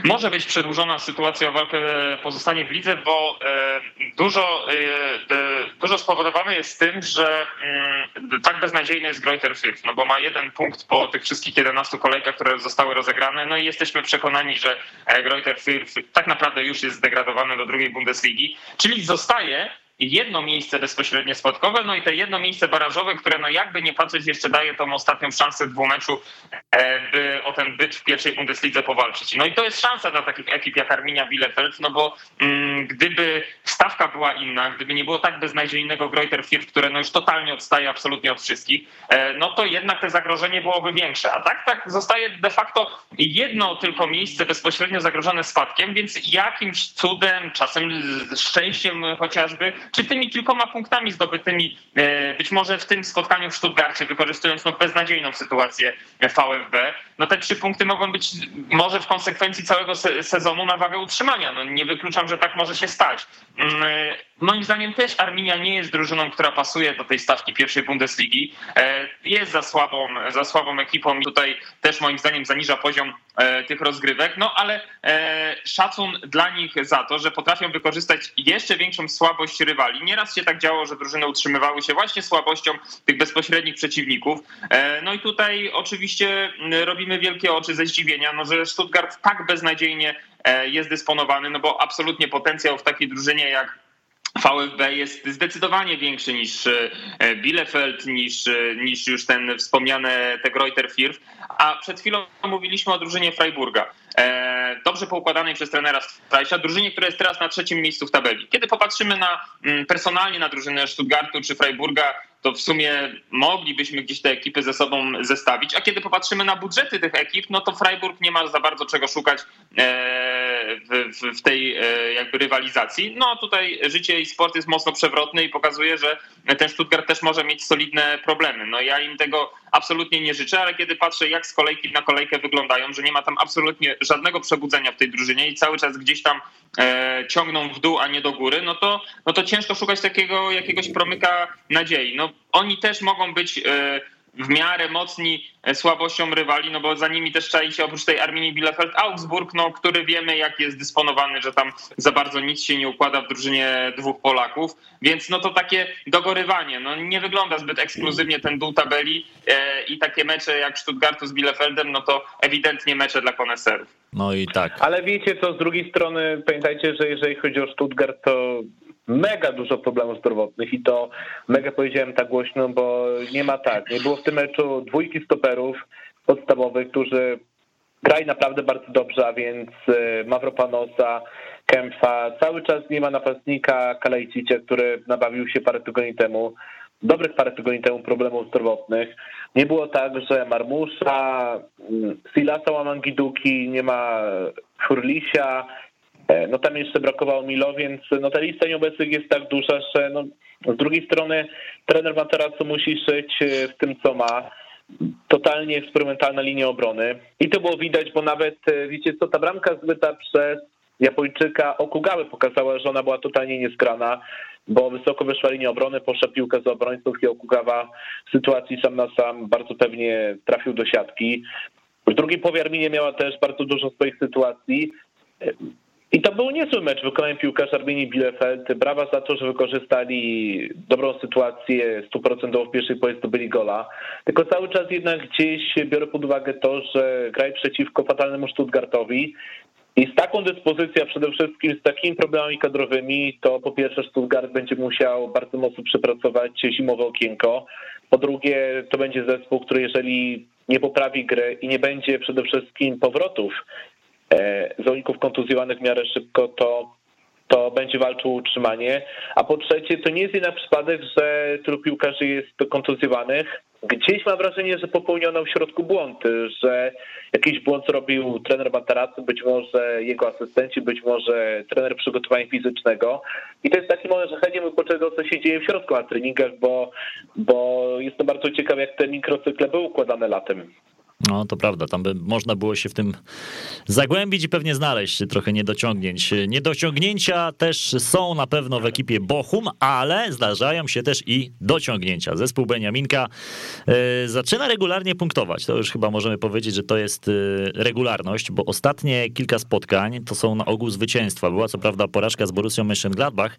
Może być przedłużona sytuacja o walkę pozostanie w lidze, bo e, dużo, dużo spowodowane jest tym, że mm, tak beznadziejny jest Greuther Fürth, no bo ma jeden punkt po tych wszystkich 11 kolejkach, które zostały rozegrane, no i jesteśmy przekonani, że Greuther Fürth tak naprawdę już jest zdegradowany do drugiej Bundesligi, czyli zostaje jedno miejsce bezpośrednie spadkowe, no i te jedno miejsce barażowe, które no jakby nie patrzeć jeszcze daje tą ostatnią szansę dwumeczu, e, by o ten byt w pierwszej Bundeslidze powalczyć. No i to jest szansa dla takich ekip jak Arminia Bielefeld, no bo mm, gdyby stawka była inna, gdyby nie było tak beznadziejnego Greuter Fürth, które no już totalnie odstaje absolutnie od wszystkich, e, no to jednak te zagrożenie byłoby większe. A tak, tak zostaje de facto jedno tylko miejsce bezpośrednio zagrożone spadkiem, więc jakimś cudem, czasem szczęściem chociażby, czy tymi kilkoma punktami zdobytymi e, być może w tym spotkaniu w Stuttgarcie, wykorzystując no beznadziejną sytuację VfB, no te trzy punkty mogą być może w konsekwencji całego sezonu na wagę utrzymania. No nie wykluczam, że tak może się stać. Mm, e, moim zdaniem też Arminia nie jest drużyną, która pasuje do tej stawki pierwszej Bundesligi. E, jest za słabą, za słabą ekipą i tutaj też moim zdaniem zaniża poziom tych rozgrywek, no ale szacun dla nich za to, że potrafią wykorzystać jeszcze większą słabość rywali. Nieraz się tak działo, że drużyny utrzymywały się właśnie słabością tych bezpośrednich przeciwników. E, no i tutaj oczywiście robimy wielkie oczy ze zdziwienia, no, że Stuttgart tak beznadziejnie e, jest dysponowany, no bo absolutnie potencjał w takiej drużynie jak VfB jest zdecydowanie większy niż e, Bielefeld, niż, niż już ten wspomniany te Greuter Firth, a przed chwilą mówiliśmy o drużynie Freiburga. E, dobrze poukładanej przez trenera Strajsia, drużynie, która jest teraz na trzecim miejscu w tabeli. Kiedy popatrzymy na mm, personalnie na drużynę Stuttgartu czy Freiburga, to w sumie moglibyśmy gdzieś te ekipy ze sobą zestawić. A kiedy popatrzymy na budżety tych ekip, no to Freiburg nie ma za bardzo czego szukać e, w, tej e, jakby rywalizacji. No tutaj życie i sport jest mocno przewrotny i pokazuje, że ten Stuttgart też może mieć solidne problemy. No ja im tego absolutnie nie życzę, ale kiedy patrzę jak z kolejki na kolejkę wyglądają, że nie ma tam absolutnie żadnego przebudzenia w tej drużynie i cały czas gdzieś tam e, ciągną w dół, a nie do góry, no to, no to ciężko szukać takiego jakiegoś promyka nadziei. No oni też mogą być e, w miarę mocni e, słabością rywali, no bo za nimi też czai się oprócz tej Arminii Bielefeld Augsburg, no, który wiemy jak jest dysponowany, że tam za bardzo nic się nie układa w drużynie dwóch Polaków, więc no to takie dogorywanie, no nie wygląda zbyt ekskluzywnie ten dół tabeli e, i takie mecze jak Stuttgartu z Bielefeldem, no to ewidentnie mecze dla koneserów. No i tak. Ale wiecie co, z drugiej strony pamiętajcie, że jeżeli chodzi o Stuttgart, to mega dużo problemów zdrowotnych i to mega powiedziałem tak głośno, bo nie ma tak. Nie było w tym meczu dwójki stoperów podstawowych, którzy grali naprawdę bardzo dobrze, a więc e, Mavropanosa, Kempfa, cały czas nie ma napastnika Kalejcicia, który nabawił się parę tygodni temu, dobrych parę tygodni temu problemów zdrowotnych. Nie było tak, że Marmusza, mm, Silasa Łamangiduki, nie ma Furlisia, no tam jeszcze brakowało Milo, więc no ta lista nieobecnych jest tak duża, że no, z drugiej strony trener Materacu musi szyć e, w tym, co ma. Totalnie eksperymentalna linia obrony. I to było widać, bo nawet, e, wiecie co, ta bramka zbyta przez Japończyka Okugały pokazała, że ona była totalnie nieskrana, bo wysoko wyszła linia obrony, poszła piłka z obrońców i Okugawa w sytuacji sam na sam bardzo pewnie trafił do siatki. W drugiej połowie miała też bardzo dużo swoich sytuacji. I to był niezły mecz wykonania piłkarza Arminii Bielefeld. Brawa za to, że wykorzystali dobrą sytuację, stuprocentowo w pierwszej połowie zdobyli gola. Tylko cały czas jednak gdzieś biorę pod uwagę to, że graj przeciwko fatalnemu Stuttgartowi. I z taką dyspozycją, przede wszystkim z takimi problemami kadrowymi, to po pierwsze Stuttgart będzie musiał bardzo mocno przepracować zimowe okienko. Po drugie, to będzie zespół, który jeżeli nie poprawi gry i nie będzie przede wszystkim powrotów zawodników kontuzjowanych w miarę szybko, to, to będzie walczył o utrzymanie. A po trzecie, to nie jest jednak przypadek, że tylu piłkarzy jest kontuzjowanych. gdzieś mam wrażenie, że popełniono w środku błąd, że jakiś błąd zrobił trener Bataracy, być może jego asystenci, być może trener przygotowania fizycznego. I to jest taki moment, że chętnie bym poczekał, co się dzieje w środku na treningach, bo, bo jestem bardzo ciekaw, jak te mikrocykle były układane latem. No to prawda, tam by można było się w tym zagłębić i pewnie znaleźć trochę niedociągnięć. Niedociągnięcia też są na pewno w ekipie Bochum, ale zdarzają się też i dociągnięcia. Zespół Beniaminka y, zaczyna regularnie punktować. To już chyba możemy powiedzieć, że to jest y, regularność, bo ostatnie kilka spotkań to są na ogół zwycięstwa. Była co prawda porażka z Borussią Mönchengladbach,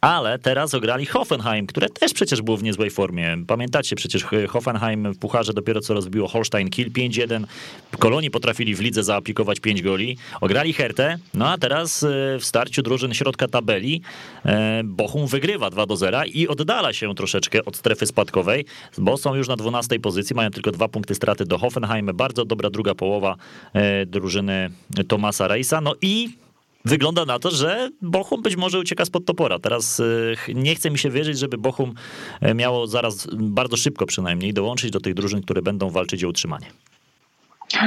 ale teraz ograli Hoffenheim, które też przecież było w niezłej formie. Pamiętacie przecież Hoffenheim w Pucharze dopiero co rozbiło Holstein Kiel 5-1. Kolonii potrafili w lidze zaaplikować 5 goli. Ograli Hertę, no a teraz e, w starciu drużyn środka tabeli e, Bochum wygrywa 2 do 0 i oddala się troszeczkę od strefy spadkowej, bo są już na 12 pozycji, mają tylko dwa punkty straty do Hoffenheim. Bardzo dobra druga połowa e, drużyny Tomasa Reisa. No i Wygląda na to, że Bochum być może ucieka spod topora. Teraz nie chce mi się wierzyć, żeby Bochum miało zaraz, bardzo szybko przynajmniej, dołączyć do tych drużyn, które będą walczyć o utrzymanie.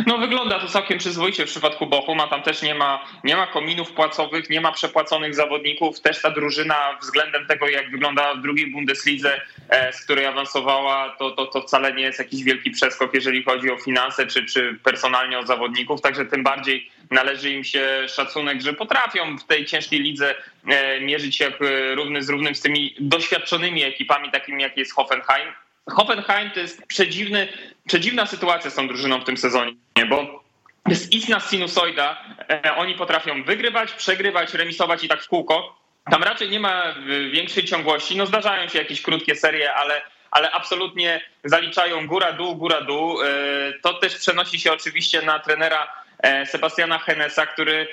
No wygląda to całkiem przyzwoicie w przypadku Bochuma, tam też nie ma, nie ma kominów płacowych, nie ma przepłaconych zawodników, też ta drużyna względem tego jak wygląda w drugiej Bundeslidze, e, z której awansowała, to, to, to wcale nie jest jakiś wielki przeskok, jeżeli chodzi o finanse czy, czy personalnie o zawodników, także tym bardziej należy im się szacunek, że potrafią w tej ciężkiej lidze e, mierzyć się równy z równym z tymi doświadczonymi ekipami, takimi jak jest Hoffenheim. Hoffenheim to jest przedziwny, przedziwna sytuacja z tą drużyną w tym sezonie, bo jest istna sinusoida. E, oni potrafią wygrywać, przegrywać, remisować i tak w kółko. Tam raczej nie ma e, większej ciągłości. No zdarzają się jakieś krótkie serie, ale, ale absolutnie zaliczają góra-dół, góra-dół. E, to też przenosi się oczywiście na trenera Sebastiana Henesa, który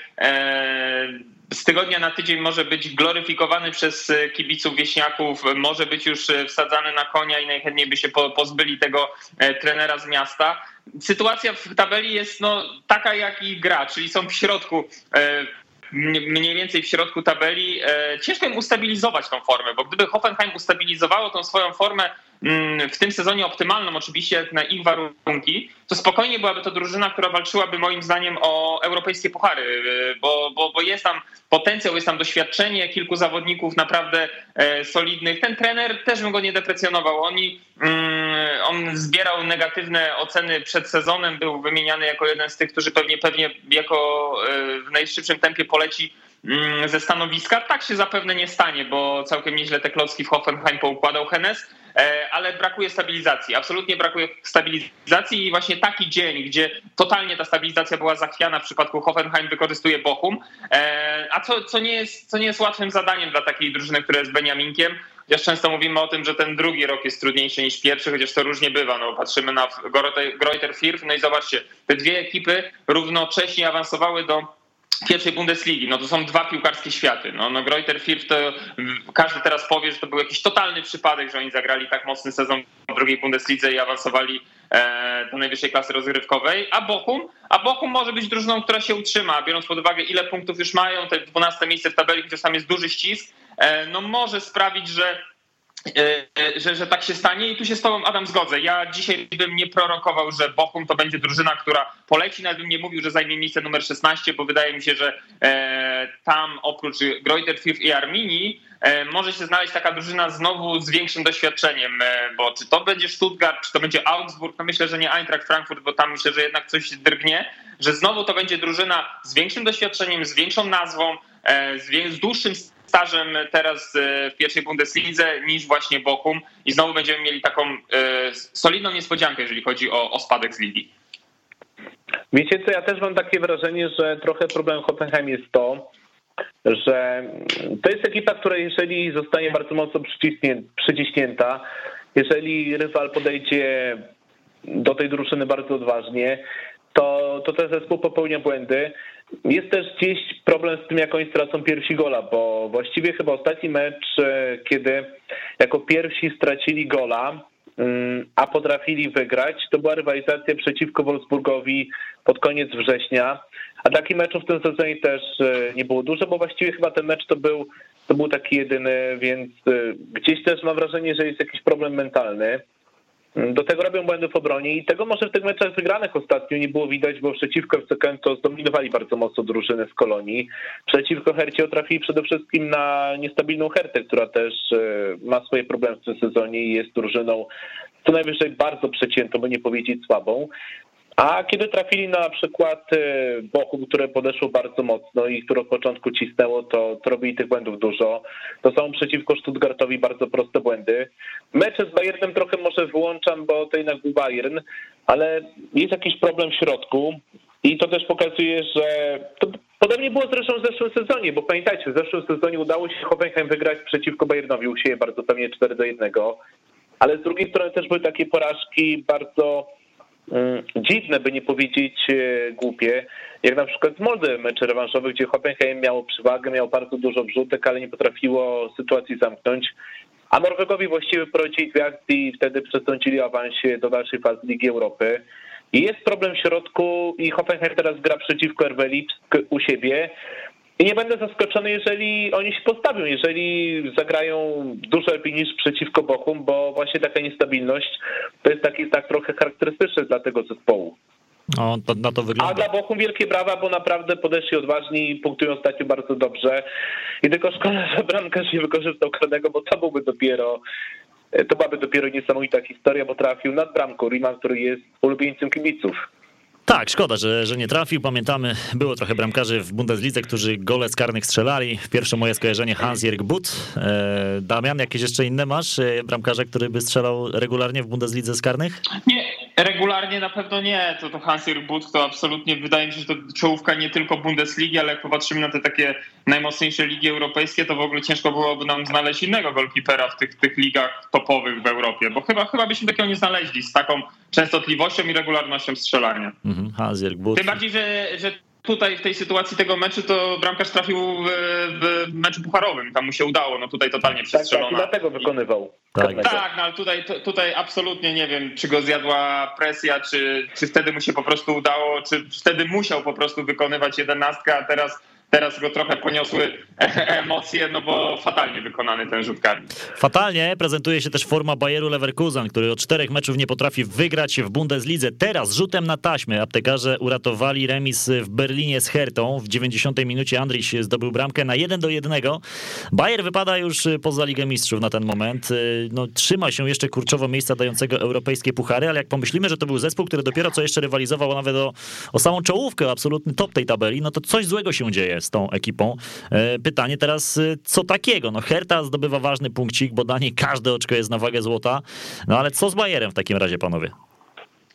z tygodnia na tydzień może być gloryfikowany przez e, kibiców wieśniaków, może być już e, wsadzany na konia i najchętniej by się pozbyli tego e, trenera z miasta. Sytuacja w tabeli jest no, taka, jak i gra, czyli są w środku mniej więcej w środku tabeli. Ciężko im ustabilizować tą formę, bo gdyby Hoffenheim ustabilizowało tą swoją formę w tym sezonie optymalną oczywiście na ich warunki, to spokojnie byłaby to drużyna, która walczyłaby moim zdaniem o europejskie puchary, y, bo, bo, bo jest tam potencjał, jest tam doświadczenie kilku zawodników naprawdę e, solidnych. Ten trener też bym go nie deprecjonował. Oni, mm, on zbierał negatywne oceny przed sezonem, był wymieniany jako jeden z tych, którzy pewnie, pewnie jako e, w najszybszym tempie poleci mm, ze stanowiska. Tak się zapewne nie stanie, bo całkiem nieźle te klocki w Hoffenheim poukładał Hennes. E, ale brakuje stabilizacji. Absolutnie brakuje stabilizacji i właśnie taki dzień, gdzie totalnie ta stabilizacja była zachwiana w przypadku Hoffenheim wykorzystuje Bochum, e, a co, co, nie jest, co nie jest łatwym zadaniem dla takiej drużyny, która jest Beniaminkiem. Chociaż często mówimy o tym, że ten drugi rok jest trudniejszy niż pierwszy, chociaż to różnie bywa. No, patrzymy na Greuter Firth, no i zobaczcie, te dwie ekipy równocześnie awansowały do pierwszej Bundesligi. No to są dwa piłkarskie światy. No, no Greuter Firth to każdy teraz powie, że to był jakiś totalny przypadek, że oni zagrali tak mocny sezon w drugiej Bundeslidze i awansowali e, do najwyższej klasy rozgrywkowej, a Bochum, a Bochum może być drużyną, która się utrzyma, biorąc pod uwagę ile punktów już mają, te 12 miejsce w tabeli, chociaż tam jest duży ścisk, e, no może sprawić, że że, że tak się stanie i tu się z tobą Adam zgodzę. Ja dzisiaj bym nie prorokował, że Bochum to będzie drużyna, która poleci, nawet bym nie mówił, że zajmie miejsce numer 16, bo wydaje mi się, że e, tam oprócz Greuter Fürth i Arminii e, może się znaleźć taka drużyna znowu z większym doświadczeniem, e, bo czy to będzie Stuttgart, czy to będzie Augsburg, no myślę, że nie Eintracht Frankfurt, bo tam myślę, że jednak coś drgnie, że znowu to będzie drużyna z większym doświadczeniem, z większą nazwą, e, z, z dłuższym stażem teraz e, w pierwszej Bundeslidze niż właśnie Bochum i znowu będziemy mieli taką e, solidną niespodziankę, jeżeli chodzi o, o spadek z ligi. Wiecie co, ja też mam takie wrażenie, że trochę problem Hoffenheim jest to, że to jest ekipa, która jeżeli zostanie bardzo mocno przyciśnięta, jeżeli rywal podejdzie do tej drużyny bardzo odważnie, to, to ten zespół popełnia błędy. Jest też gdzieś problem z tym, jak oni stracą pierwsi gola, bo właściwie chyba ostatni mecz, e, kiedy jako pierwsi stracili gola, mm, a potrafili wygrać, to była rywalizacja przeciwko Wolfsburgowi pod koniec września. A takich meczów w tym sezonie też e, nie było dużo, bo właściwie chyba ten mecz to był, to był taki jedyny, więc e, gdzieś też mam wrażenie, że jest jakiś problem mentalny. Do tego robią błędy w obronie i tego może w tych meczach wygranych ostatnio nie było widać, bo przeciwko to zdominowali bardzo mocno drużyny z Kolonii. Przeciwko Hercie trafili przede wszystkim na niestabilną Hertę, która też e, ma swoje problemy w tym sezonie i jest drużyną co najwyżej bardzo przeciętą, by nie powiedzieć słabą. A kiedy trafili na przykład Bochum, które podeszło bardzo mocno i które od początku cisnęło, to, to robili tych błędów dużo. To są przeciwko Stuttgartowi bardzo proste błędy. Mecze z Bayernem trochę może wyłączam, bo to jednak był Bayern, ale jest jakiś problem w środku i to też pokazuje, że to podobnie było zresztą w zeszłym sezonie, bo pamiętajcie, w zeszłym sezonie udało się Hoffenheim wygrać przeciwko Bayernowi u siebie bardzo pewnie 4 do 1, ale z drugiej strony też były takie porażki bardzo dziwne, by nie powiedzieć e, głupie, jak na przykład z Moldy mecze rewanszowe, gdzie Hoffenheim miało przewagę, miało bardzo dużo wrzutek, ale nie potrafiło sytuacji zamknąć. A Norwegowi właściwie prowadzili akcje i wtedy przesądzili awansie do dalszej fazy Ligi Europy. I jest problem w środku i Hoffenheim teraz gra przeciwko RB Lipsk u siebie. I nie będę zaskoczony, jeżeli oni się postawią, jeżeli zagrają dużo lepiej niż przeciwko Bochum, bo właśnie taka niestabilność to jest taki tak trochę charakterystyczny dla tego zespołu. O, to, na to wygląda. A dla Bochum wielkie brawa, bo naprawdę podeszli odważni i punktują ostatnio bardzo dobrze. I tylko szkoda, że bramkarz nie wykorzystał karnego, bo to byłby dopiero to byłaby dopiero niesamowita historia, bo trafił nad bramką Riemann, który jest ulubieńcem kibiców. Tak, szkoda, że, że nie trafił. Pamiętamy, było trochę bramkarzy w Bundeslidze, którzy gole z karnych strzelali. Pierwsze moje skojarzenie Hans-Jörg But. E, Damian, jakieś jeszcze inne masz e, bramkarza, który by strzelał regularnie w Bundeslidze z karnych? Nie, regularnie na pewno nie. To, to Hans-Jörg But to absolutnie, wydaje mi się, że to czołówka nie tylko Bundesligi, ale jak popatrzymy na te takie najmocniejsze ligi europejskie, to w ogóle ciężko byłoby nam znaleźć innego golkipera w tych, tych ligach topowych w Europie, bo chyba, chyba byśmy takiego nie znaleźli z taką częstotliwością i regularnością strzelania. Mhm, Hans-Jörg Tym bardziej, że, że tutaj w tej sytuacji tego meczu to bramkarz trafił w, w meczu pucharowym, tam mu się udało, no tutaj totalnie przestrzelona. Tak, tak, dlatego wykonywał. Tak, tak no ale tutaj, tutaj absolutnie nie wiem, czy go zjadła presja, czy, czy wtedy mu się po prostu udało, czy wtedy musiał po prostu wykonywać jedenastkę, a teraz Teraz go trochę poniosły emocje, no bo fatalnie wykonany ten rzut karny. Fatalnie prezentuje się też forma Bayeru Leverkusen, który od czterech meczów nie potrafi wygrać w Bundeslidze. Teraz rzutem na taśmę aptekarze uratowali remis w Berlinie z Hertą. W 90 minucie Andriś zdobył bramkę na 1 do 1. Bayer wypada już poza Ligę Mistrzów na ten moment. No, trzyma się jeszcze kurczowo miejsca dającego europejskie puchary, ale jak pomyślimy, że to był zespół, który dopiero co jeszcze rywalizował nawet o, o samą czołówkę, absolutny top tej tabeli, no to coś złego się dzieje z tą ekipą. E, pytanie teraz, e, co takiego? No Herta zdobywa ważny punkcik, bo dla niej każde oczko jest na wagę złota. No ale co z Bayerem w takim razie, panowie?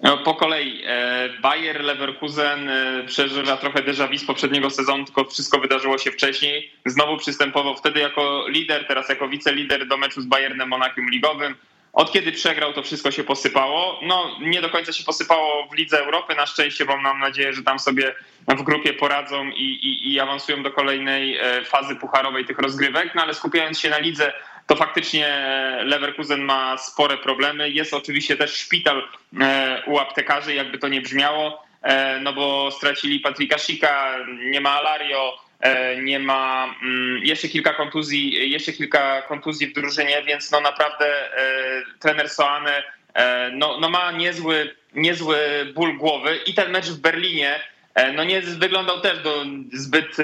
No, po kolei. E, Bayer Leverkusen przeżywa trochę déjà vu z poprzedniego sezonu, tylko wszystko wydarzyło się wcześniej. Znowu przystępował wtedy jako lider, teraz jako wicelider do meczu z Bayernem Monachium Ligowym. Od kiedy przegrał, to wszystko się posypało. No, nie do końca się posypało w Lidze Europy, na szczęście, bo mam nadzieję, że tam sobie w grupie poradzą i, i, i awansują do kolejnej e, fazy pucharowej tych rozgrywek. No ale skupiając się na lidze, to faktycznie Leverkusen ma spore problemy. Jest oczywiście też szpital e, u aptekarzy, jakby to nie brzmiało, e, no bo stracili Patryka Sika, nie ma Alario, nie ma mm, jeszcze kilka kontuzji, jeszcze kilka kontuzji w drużynie, więc no naprawdę trener Soane no, no ma niezły, niezły ból głowy i ten mecz w Berlinie E, no nie wyglądał też do zbyt e,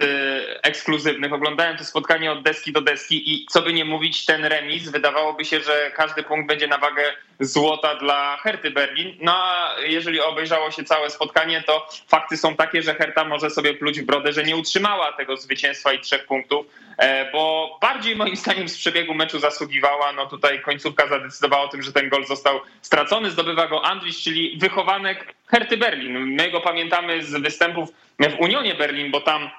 ekskluzywnych. Oglądałem to spotkanie od deski do deski i co by nie mówić, ten remis wydawałoby się, że każdy punkt będzie na wagę złota dla Herty Berlin. No a jeżeli obejrzało się całe spotkanie, to fakty są takie, że Herta może sobie pluć w brodę, że nie utrzymała tego zwycięstwa i trzech punktów, e, bo bardziej moim zdaniem z przebiegu meczu zasługiwała. No tutaj końcówka zadecydowała o tym, że ten gol został stracony. Zdobywa go Andrich, czyli wychowanek Herty Berlin. My go pamiętamy z występów w Unionie Berlin, bo tam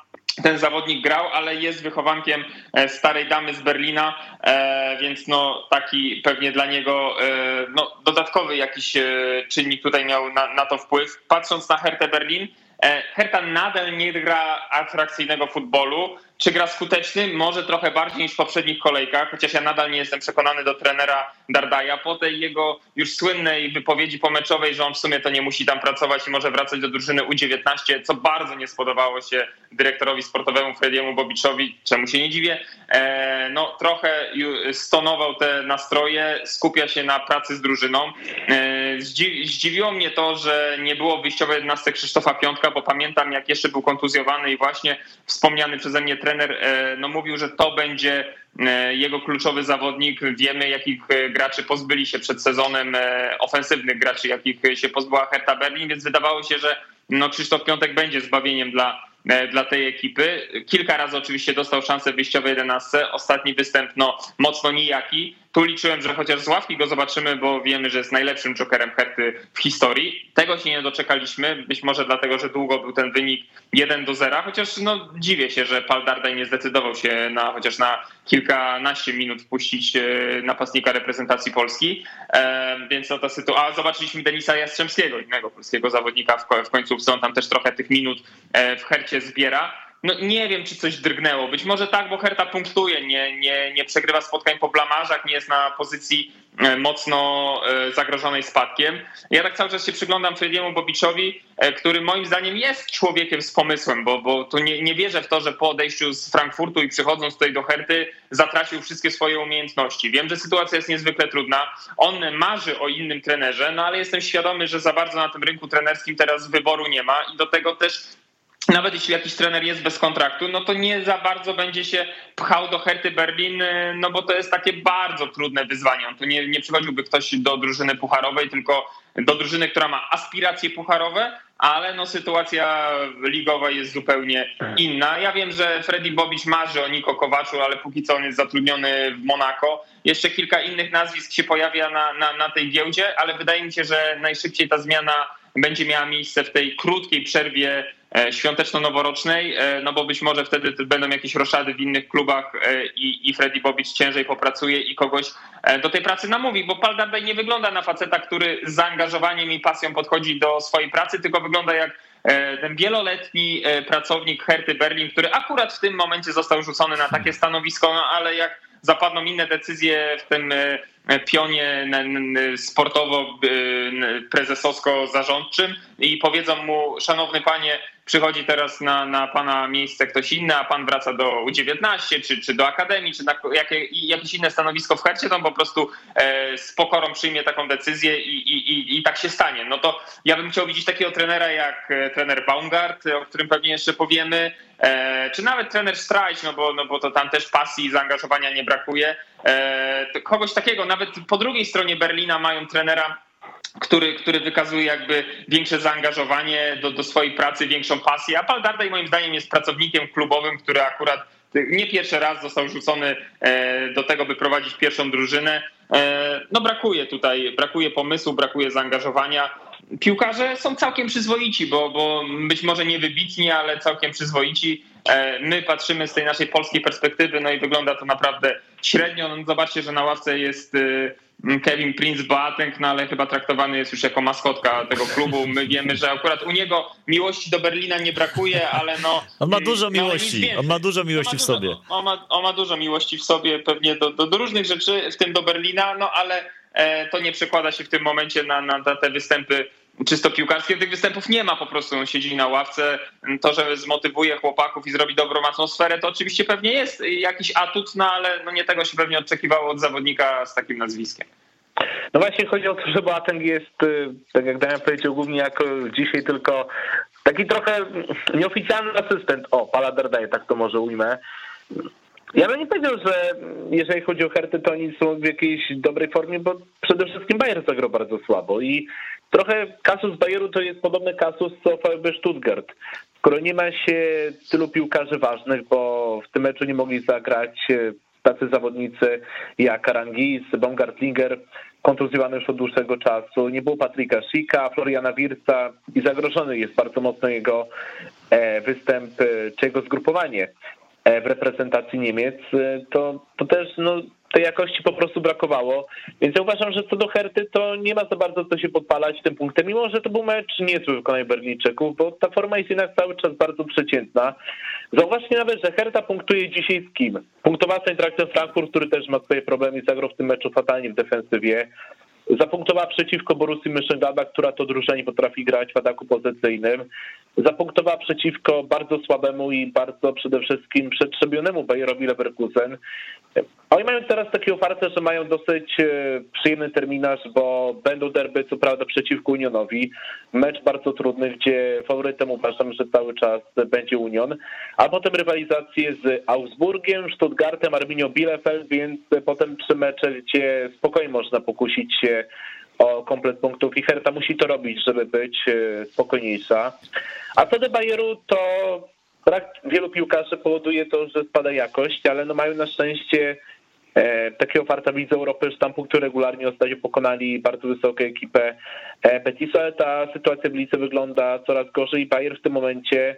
ten zawodnik grał, ale jest wychowankiem e, starej damy z Berlina, e, więc no taki pewnie dla niego e, no, dodatkowy jakiś czynnik tutaj miał na, na to wpływ. Patrząc na Hertę Berlin, Herta nadal nie gra atrakcyjnego futbolu. Czy gra skuteczny? Może trochę bardziej niż w poprzednich kolejkach, chociaż ja nadal nie jestem przekonany do trenera Dardaja. Po tej jego już słynnej wypowiedzi pomeczowej, że on w sumie to nie musi tam pracować i może wracać do drużyny U19, co bardzo nie spodobało się dyrektorowi sportowemu Frediemu Bobiczowi, czemu się nie dziwię. E, no trochę stonował te nastroje, skupia się na pracy z drużyną. E, zdziwiło mnie to, że nie było wyjściowej 11 Krzysztofa Piątka, bo pamiętam jak jeszcze był kontuzjowany i właśnie wspomniany przeze mnie trener e, no, mówił, że to będzie e, jego kluczowy zawodnik. Wiemy, jakich e, graczy pozbyli się przed sezonem, ofensywnych graczy, jakich się pozbyła Hertha Berlin, więc wydawało się, że no, Krzysztof Piątek będzie zbawieniem dla dla tej ekipy. Kilka razy oczywiście dostał szansę wyjściowej 11. Ostatni występ no, mocno nijaki. Tu liczyłem, że chociaż z ławki go zobaczymy, bo wiemy, że jest najlepszym jokerem Herty w historii. Tego się nie doczekaliśmy, być może dlatego, że długo był ten wynik 1 do 0, chociaż no, dziwię się, że Pal Dardaj nie zdecydował się na chociaż na kilkanaście minut wpuścić e, napastnika reprezentacji Polski. E, więc no ta sytuacja. A zobaczyliśmy Denisa Jastrzębskiego, innego polskiego zawodnika w końcówce. On tam też trochę tych minut e, w Hercie zbiera no nie wiem, czy coś drgnęło. Być może tak, bo Herta punktuje, nie, nie, nie przegrywa spotkań po blamarzach, nie jest na pozycji e, mocno e, zagrożonej spadkiem. Ja tak cały czas się przyglądam Frediemu Bobiczowi, e, który moim zdaniem jest człowiekiem z pomysłem, bo, bo tu nie, nie wierzę w to, że po odejściu z Frankfurtu i przychodząc tutaj do Herty zatracił wszystkie swoje umiejętności. Wiem, że sytuacja jest niezwykle trudna. On marzy o innym trenerze, no ale jestem świadomy, że za bardzo na tym rynku trenerskim teraz wyboru nie ma i do tego też nawet jeśli jakiś trener jest bez kontraktu, no to nie za bardzo będzie się pchał do Herty Berlin, no bo to jest takie bardzo trudne wyzwanie. On tu nie, nie przychodziłby ktoś do drużyny pucharowej, tylko do drużyny, która ma aspiracje pucharowe, ale no sytuacja ligowa jest zupełnie inna. Ja wiem, że Freddy Bobic marzy o Niko Kowaczu, ale póki co on jest zatrudniony w Monako. Jeszcze kilka innych nazwisk się pojawia na, na, na tej giełdzie, ale wydaje mi się, że najszybciej ta zmiana będzie miała miejsce w tej krótkiej przerwie E, świąteczno-noworocznej, e, no bo być może wtedy będą jakieś roszady w innych klubach e, i, i Freddy Bobic ciężej popracuje i kogoś do tej pracy namówi, bo Paul Dardai nie wygląda na faceta, który z zaangażowaniem i pasją podchodzi do swojej pracy, tylko wygląda jak ten wieloletni pracownik Herty Berlin, który akurat w tym momencie został rzucony na takie stanowisko, no ale jak zapadną inne decyzje w tym pionie sportowo-prezesowsko-zarządczym i powiedzą mu, szanowny panie, przychodzi teraz na, na pana miejsce ktoś inny, a pan wraca do U19 czy, czy do akademii, czy na jakie, jakieś inne stanowisko w hercie, to on po prostu e, z pokorą przyjmie taką decyzję i, i, i, i tak się stanie. No to ja bym chciał widzieć takiego trenera jak e, trener Baumgart, o którym pewnie jeszcze powiemy, e, czy nawet trener Strajć, no bo, no bo to tam też pasji i zaangażowania nie brakuje. E, kogoś takiego, nawet po drugiej stronie Berlina mają trenera który, który wykazuje jakby większe zaangażowanie do, do swojej pracy, większą pasję. A Paul Dardai moim zdaniem jest pracownikiem klubowym, który akurat nie pierwszy raz został rzucony e, do tego, by prowadzić pierwszą drużynę. E, no brakuje tutaj, brakuje pomysłu, brakuje zaangażowania. Piłkarze są całkiem przyzwoici, bo, bo być może nie wybitni, ale całkiem przyzwoici. E, my patrzymy z tej naszej polskiej perspektywy, no i wygląda to naprawdę średnio. No zobaczcie, że na ławce jest Kevin Prince Boateng, no ale chyba traktowany jest już jako maskotka tego klubu. My wiemy, że akurat u niego miłości do Berlina nie brakuje, ale no... On ma dużo mm, no, miłości, on ma dużo miłości w sobie. On ma, on ma dużo miłości w sobie, pewnie do, do, do różnych rzeczy, w tym do Berlina, no ale e, to nie przekłada się w tym momencie na, na te występy czysto piłkarskie. Tych występów nie ma po prostu, on siedzi na ławce. To, że zmotywuje chłopaków i zrobi dobrą atmosferę, to oczywiście pewnie jest jakiś atut, no ale no nie tego się pewnie oczekiwało od zawodnika z takim nazwiskiem. No właśnie chodzi o to, że Boateng jest, y, tak jak Damian powiedział, głównie jako dzisiaj tylko taki trochę nieoficjalny asystent. O, Pala Dardaje, tak to może ujmę. Ja bym nie powiedział, że jeżeli chodzi o Herty, to oni są w jakiejś dobrej formie, bo przede wszystkim Bayer zagrał bardzo słabo i trochę kasus Bayeru to jest podobny kasus co VfB Stuttgart. Skoro nie ma się tylu piłkarzy ważnych, bo w tym meczu nie mogli zagrać tacy zawodnicy jak Arangis, Baumgartlinger, kontuzjowany już od dłuższego czasu. Nie było Patryka Schicka, Floriana Wirca i zagrożony jest bardzo mocno jego e, występ e, czy jego zgrupowanie e, w reprezentacji Niemiec. To, to też no, tej jakości po prostu brakowało. Więc ja uważam, że co do Herty to nie ma za bardzo co się podpalać tym punktem, mimo że to był mecz niezły wykonania Berlińczyków, bo ta forma jest jednak cały czas bardzo przeciętna. Zauważcie nawet, że Herta punktuje dzisiaj z kim? Punktowała z Frankfurt, który też ma swoje problemy i zagrał w tym meczu fatalnie w defensywie zapunktowała przeciwko Borussii Mönchengladbach, która to drużyna potrafi grać w ataku pozycyjnym. Zapunktowała przeciwko bardzo słabemu i bardzo przede wszystkim przetrzebionemu Bayerowi Leverkusen. Oni mają teraz taką ofertę, że mają dosyć e, przyjemny terminarz, bo będą derby co prawda przeciwko Unionowi. Mecz bardzo trudny, gdzie faworytem uważam, że cały czas będzie Union. A potem rywalizację z Augsburgiem, Stuttgartem, Arminio Bielefeld, więc potem trzy mecze, gdzie spokojnie można pokusić się o komplet punktów i Herta musi to robić, żeby być e, spokojniejsza. A co do Bayeru, to brak wielu piłkarzy powoduje to, że spada jakość, ale no mają na szczęście e, takiego farta Lidze Europy, że tam punkty regularnie ostatnio pokonali bardzo wysoką ekipę e, ale ta sytuacja w Lidze wygląda coraz gorzej i Bayer w tym momencie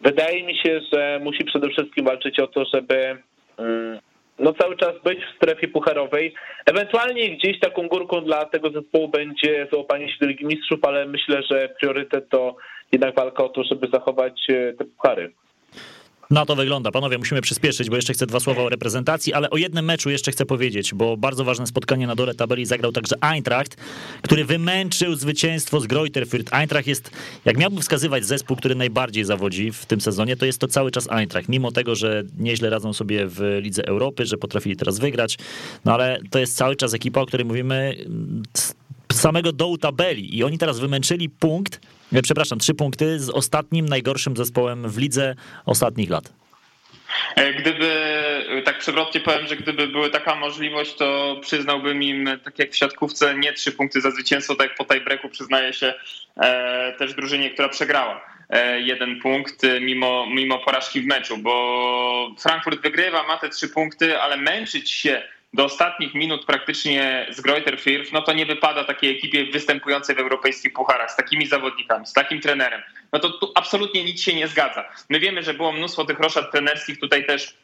wydaje mi się, że musi przede wszystkim walczyć o to, żeby mm, no cały czas być w strefie pucharowej. Ewentualnie gdzieś taką górką dla tego zespołu będzie załapanie się do Ligi Mistrzów, ale myślę, że priorytet to jednak walka o to, żeby zachować e, te puchary. Na to wygląda. Panowie, musimy przyspieszyć, bo jeszcze chcę dwa słowa o reprezentacji, ale o jednym meczu jeszcze chcę powiedzieć, bo bardzo ważne spotkanie na dole tabeli zagrał także Eintracht, który wymęczył zwycięstwo z Greuther Fürth. Eintracht jest, jak miałbym wskazywać zespół, który najbardziej zawodzi w tym sezonie, to jest to cały czas Eintracht. Mimo tego, że nieźle radzą sobie w Lidze Europy, że potrafili teraz wygrać, no ale to jest cały czas ekipa, o której mówimy z samego dołu tabeli i oni teraz wymęczyli punkt przepraszam, trzy punkty z ostatnim najgorszym zespołem w lidze ostatnich lat. E, gdyby, e, tak przewrotnie powiem, że gdyby była taka możliwość, to przyznałbym im, tak jak w siatkówce, nie trzy punkty za zwycięstwo, tak jak po tiebreaku przyznaje się też drużynie, która przegrała jeden punkt mimo, mimo porażki w meczu, bo Frankfurt wygrywa, ma te trzy punkty, ale męczyć się do ostatnich minut praktycznie z Greuter Firth, no to nie wypada takiej ekipie występującej w europejskich pucharach z takimi zawodnikami, z takim trenerem. No to tu absolutnie nic się nie zgadza. My wiemy, że było mnóstwo tych roszad trenerskich tutaj też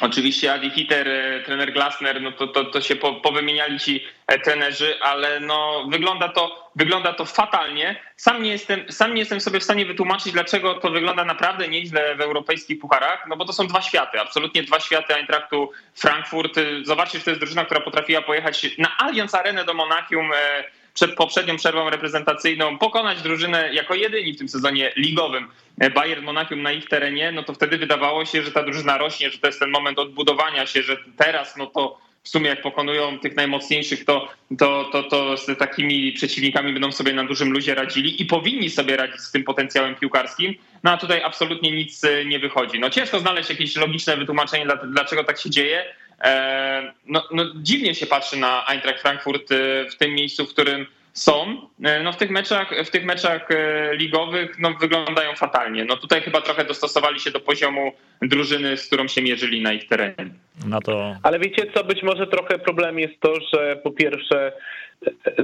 Oczywiście Adi Hitter, e, trener Glasner, no to, to, to się po, powymieniali ci e, trenerzy, ale no wygląda to, wygląda to fatalnie. Sam nie, jestem, sam nie jestem sobie w stanie wytłumaczyć, dlaczego to wygląda naprawdę nieźle w europejskich pucharach, no bo to są dwa światy, absolutnie dwa światy Eintrachtu Frankfurt. Zobaczcie, że to jest drużyna, która potrafiła pojechać na Allianz Arenę do Monachium e, przed poprzednią przerwą reprezentacyjną pokonać drużynę jako jedyni w tym sezonie ligowym Bayern Monachium na ich terenie, no to wtedy wydawało się, że ta drużyna rośnie, że to jest ten moment odbudowania się, że teraz no to w sumie jak pokonują tych najmocniejszych, to, to, to, to z takimi przeciwnikami będą sobie na dużym luzie radzili i powinni sobie radzić z tym potencjałem piłkarskim. No a tutaj absolutnie nic e, nie wychodzi. No ciężko znaleźć jakieś logiczne wytłumaczenie, dlaczego tak się dzieje. E, no, no dziwnie się patrzy na Eintracht Frankfurt e, w tym miejscu, w którym są. E, no w tych meczach, w tych meczach ligowych no, wyglądają fatalnie. No tutaj chyba trochę dostosowali się do poziomu drużyny, z którą się mierzyli na ich terenie. No to... Ale wiecie co, być może trochę problem jest to, że po pierwsze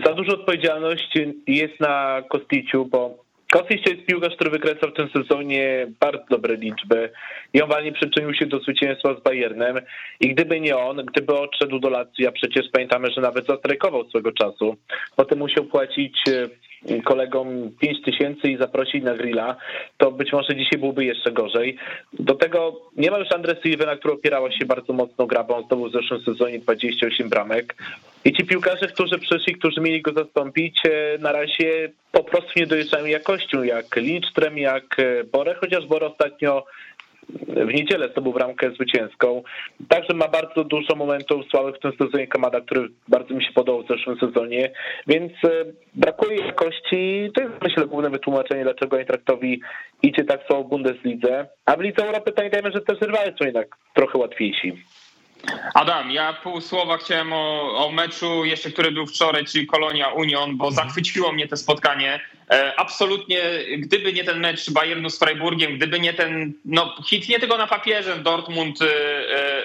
za dużo odpowiedzialności jest na Kosticiu, bo Kostic to jest piłkarz, który wykręcał w tym sezonie bardzo dobre liczby. I on walnie przyczynił się do zwycięstwa z Bayernem i gdyby nie on, gdyby odszedł do Lazio, a przecież pamiętamy, że nawet zastrajkował swego czasu, potem musiał płacić e, kolegom 5 tysięcy i zaprosić na grilla, to być może dzisiaj byłoby jeszcze gorzej. Do tego nie ma już Andres na która opierała się bardzo mocno grabą, znowu w zeszłym sezonie 28 bramek. I ci piłkarze, którzy przyszli, którzy mieli go zastąpić, e, na razie po prostu nie dojeżdżają jakością, jak Lindström, jak e, Bore, chociaż Bore ostatnio w niedzielę zdobył bramkę zwycięską. Także ma bardzo dużo momentów słabych w tym sezonie Kamada, który bardzo mi się podobał w zeszłym sezonie, więc e, brakuje jakości. To jest myślę główne wytłumaczenie, dlaczego Eintrachtowi idzie tak słabo w Bundeslidze. A w Lidze Europy pamiętajmy, że też rywale są jednak trochę łatwiejsi. Adam, ja pół słowa chciałem o, o, meczu jeszcze, który był wczoraj, czyli Kolonia Union, bo mhm. zachwyciło mnie to spotkanie. E, absolutnie, gdyby nie ten mecz Bayernu z Freiburgiem, gdyby nie ten no, hit, nie tylko na papierze Dortmund, e,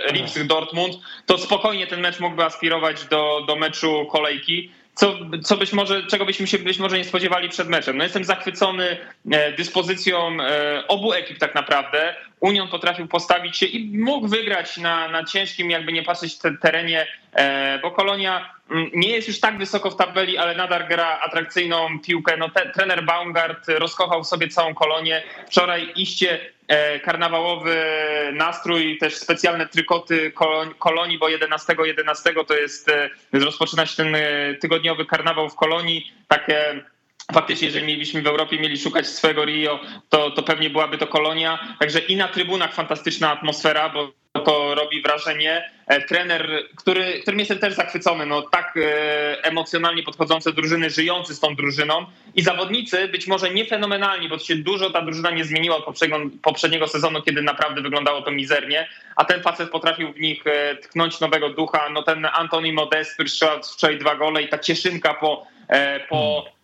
e Lipsk Dortmund, to spokojnie ten mecz mógłby aspirować do, do meczu kolejki co, co być może, czego byśmy się być może nie spodziewali przed meczem. No jestem zachwycony e, dyspozycją e, obu ekip tak naprawdę. Union potrafił postawić się i mógł wygrać na, na ciężkim, jakby nie patrzeć, terenie, bo Kolonia mm, nie jest już tak wysoko w tabeli, ale nadal gra atrakcyjną piłkę. No, te, trener Baumgart rozkochał sobie całą kolonię. Wczoraj iście E, karnawałowy nastrój, też specjalne trykoty kolonii, bo 11 11 to jest, e, rozpoczyna się ten e, tygodniowy karnawał w kolonii. Takie faktycznie, jeżeli mielibyśmy w Europie mieli szukać swojego Rio, to, to pewnie byłaby to kolonia. Także i na trybunach fantastyczna atmosfera, bo to robi wrażenie. E, trener, który, którym jestem też zachwycony, no tak e, emocjonalnie podchodzące drużyny, żyjący z tą drużyną i zawodnicy być może nie fenomenalni, bo się dużo ta drużyna nie zmieniła od poprzedniego, sezonu, kiedy naprawdę wyglądało to mizernie, a ten facet potrafił w nich e, tknąć nowego ducha. No ten Antoni Modest, który strzela wczoraj dwa gole i ta cieszynka po, po E,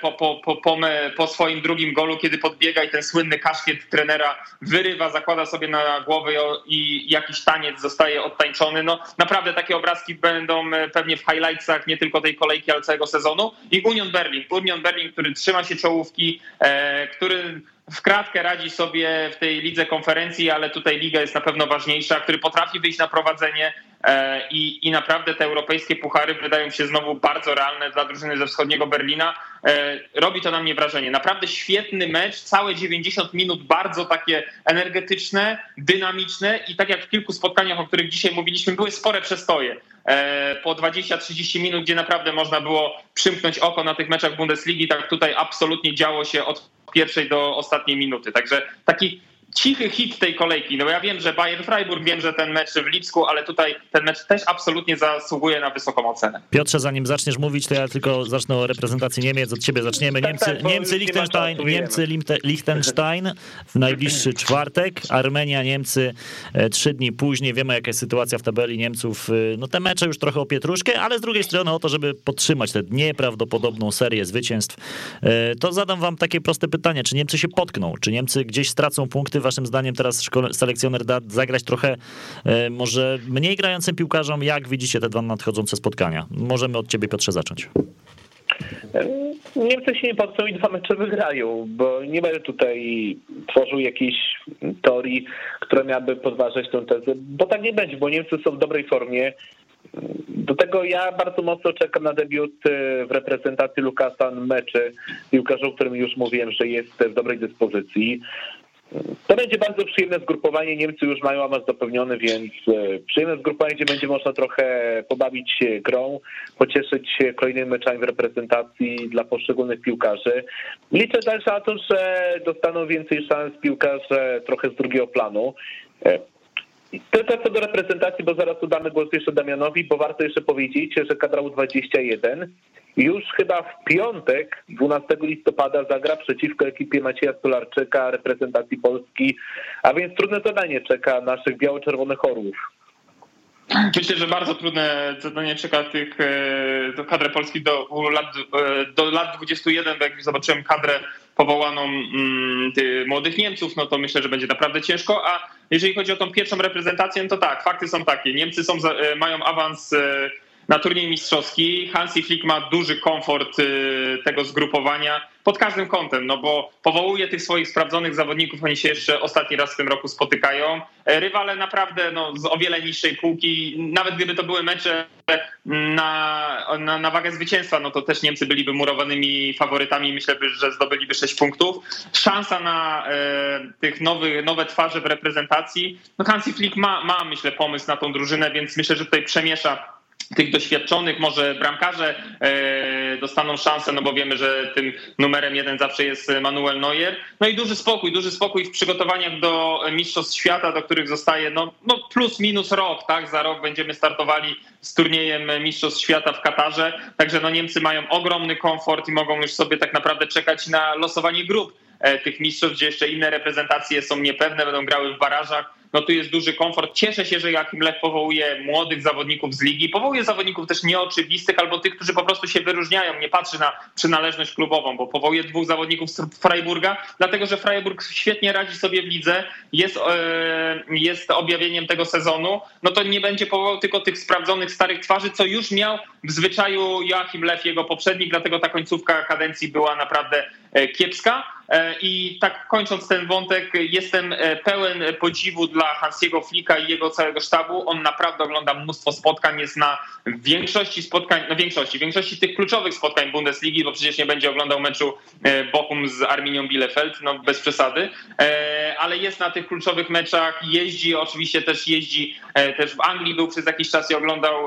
po, po, po, po, po swoim drugim golu, kiedy podbiega i ten słynny kaszkiet trenera wyrywa, zakłada sobie na głowę i jakiś taniec zostaje odtańczony. No naprawdę takie obrazki będą e, pewnie w highlightsach nie tylko tej kolejki, ale całego sezonu. I Union Berlin, Union Berlin, który trzyma się czołówki, e, który w kratkę radzi sobie w tej lidze konferencji, ale tutaj liga jest na pewno ważniejsza, który potrafi wyjść na prowadzenie e, i, i naprawdę te europejskie puchary wydają się znowu bardzo realne dla drużyny ze wschodniego Berlina. E, robi to na mnie wrażenie. Naprawdę świetny mecz, całe 90 minut, bardzo takie energetyczne, dynamiczne i tak jak w kilku spotkaniach, o których dzisiaj mówiliśmy, były spore przestoje e, po 20-30 minut, gdzie naprawdę można było przymknąć oko na tych meczach Bundesligi, tak tutaj absolutnie działo się od pierwszej do ostatniej minuty. Także taki cichy hit tej kolejki. No ja wiem, że Bayern Freiburg, wiem, że ten mecz w Lipsku, ale tutaj ten mecz też absolutnie zasługuje na wysoką ocenę. Piotrze, zanim zaczniesz mówić, to ja tylko zacznę o reprezentacji Niemiec, od ciebie zaczniemy. Tak, Niemcy, tak, Niemcy Liechtenstein, Niemcy Liechtenstein w najbliższy czwartek, Armenia, Niemcy e, trzy dni później. Wiemy, jaka jest sytuacja w tabeli Niemców. E, no te mecze już trochę o pietruszkę, ale z drugiej strony o to, żeby podtrzymać tę nieprawdopodobną serię zwycięstw, e, to zadam wam takie proste pytanie. Czy Niemcy się potkną? Czy Niemcy gdzieś stracą punkty waszym zdaniem teraz selekcjoner da zagrać trochę e, może mniej grającym piłkarzom? Jak widzicie te dwa nadchodzące spotkania? Możemy od ciebie, Piotrze, zacząć. Niemcy się nie potkną i dwa mecze wygrają, bo nie będę tutaj tworzył jakiejś teorii, która miałaby podważać tę tezę, bo tak nie będzie, bo Niemcy są w dobrej formie. Do tego ja bardzo mocno czekam na debiut e, w reprezentacji Lukasa meczy, piłkarza, o którym już mówiłem, że jest w dobrej dyspozycji. To będzie bardzo przyjemne zgrupowanie. Niemcy już mają awans zapewniony, więc e, przyjemne zgrupowanie, gdzie będzie można trochę pobawić się grą, pocieszyć się kolejnymi meczami w reprezentacji dla poszczególnych piłkarzy. Liczę też na to, że dostaną więcej szans piłkarze trochę z drugiego planu. E, tylko co do reprezentacji, bo zaraz udamy głos jeszcze Damianowi, bo warto jeszcze powiedzieć, że kadra U21 już chyba w piątek, 12 listopada, zagra przeciwko ekipie Macieja Stolarczyka, reprezentacji Polski, a więc trudne zadanie czeka naszych biało-czerwonych orłów. Myślę, że bardzo trudne zadanie czeka tych e, do kadry Polski do lat, e, do lat 21, bo jak zobaczyłem kadrę powołaną mm, młodych Niemców, no to myślę, że będzie naprawdę ciężko, a jeżeli chodzi o tą pierwszą reprezentację, to tak, fakty są takie. Niemcy są, e, mają awans na turniej mistrzowski. Hansi Flick ma duży komfort y, tego zgrupowania pod każdym kątem, no bo powołuje tych swoich sprawdzonych zawodników, oni się jeszcze ostatni raz w tym roku spotykają. E, rywale naprawdę no, z o wiele niższej półki, nawet gdyby to były mecze na, na, na wagę zwycięstwa, no to też Niemcy byliby murowanymi faworytami, myślę, że zdobyliby 6 punktów. Szansa na e, tych nowych, nowe twarze w reprezentacji, no Hansi Flick ma, ma, myślę, pomysł na tą drużynę, więc myślę, że tutaj przemiesza tych doświadczonych, może bramkarze e, dostaną szansę, no bo wiemy, że tym numerem jeden zawsze jest Manuel Neuer. No i duży spokój, duży spokój w przygotowaniach do Mistrzostw Świata, do których zostaje no, no plus minus rok, tak? Za rok będziemy startowali z turniejem Mistrzostw Świata w Katarze. Także no Niemcy mają ogromny komfort i mogą już sobie tak naprawdę czekać na losowanie grup e, tych mistrzostw, gdzie jeszcze inne reprezentacje są niepewne, będą grały w barażach no tu jest duży komfort. Cieszę się, że Jakim Lech powołuje młodych zawodników z ligi, powołuje zawodników też nieoczywistych albo tych, którzy po prostu się wyróżniają, nie patrzy na przynależność klubową, bo powołuje dwóch zawodników z Freiburga, dlatego że Freiburg świetnie radzi sobie w lidze, jest, e, jest objawieniem tego sezonu, no to nie będzie powołał tylko tych sprawdzonych starych twarzy, co już miał w zwyczaju Joachim Lew, jego poprzednik, dlatego ta końcówka kadencji była naprawdę e, kiepska. E, I tak kończąc ten wątek, jestem e, pełen podziwu dla Hansiego Flika i jego całego sztabu. On naprawdę ogląda mnóstwo spotkań, jest na większości spotkań, no większości, większości tych kluczowych spotkań Bundesligi, bo przecież nie będzie oglądał meczu Bochum z Arminią Bielefeld, no bez przesady, ale jest na tych kluczowych meczach, jeździ, oczywiście też jeździ, też w Anglii był przez jakiś czas i oglądał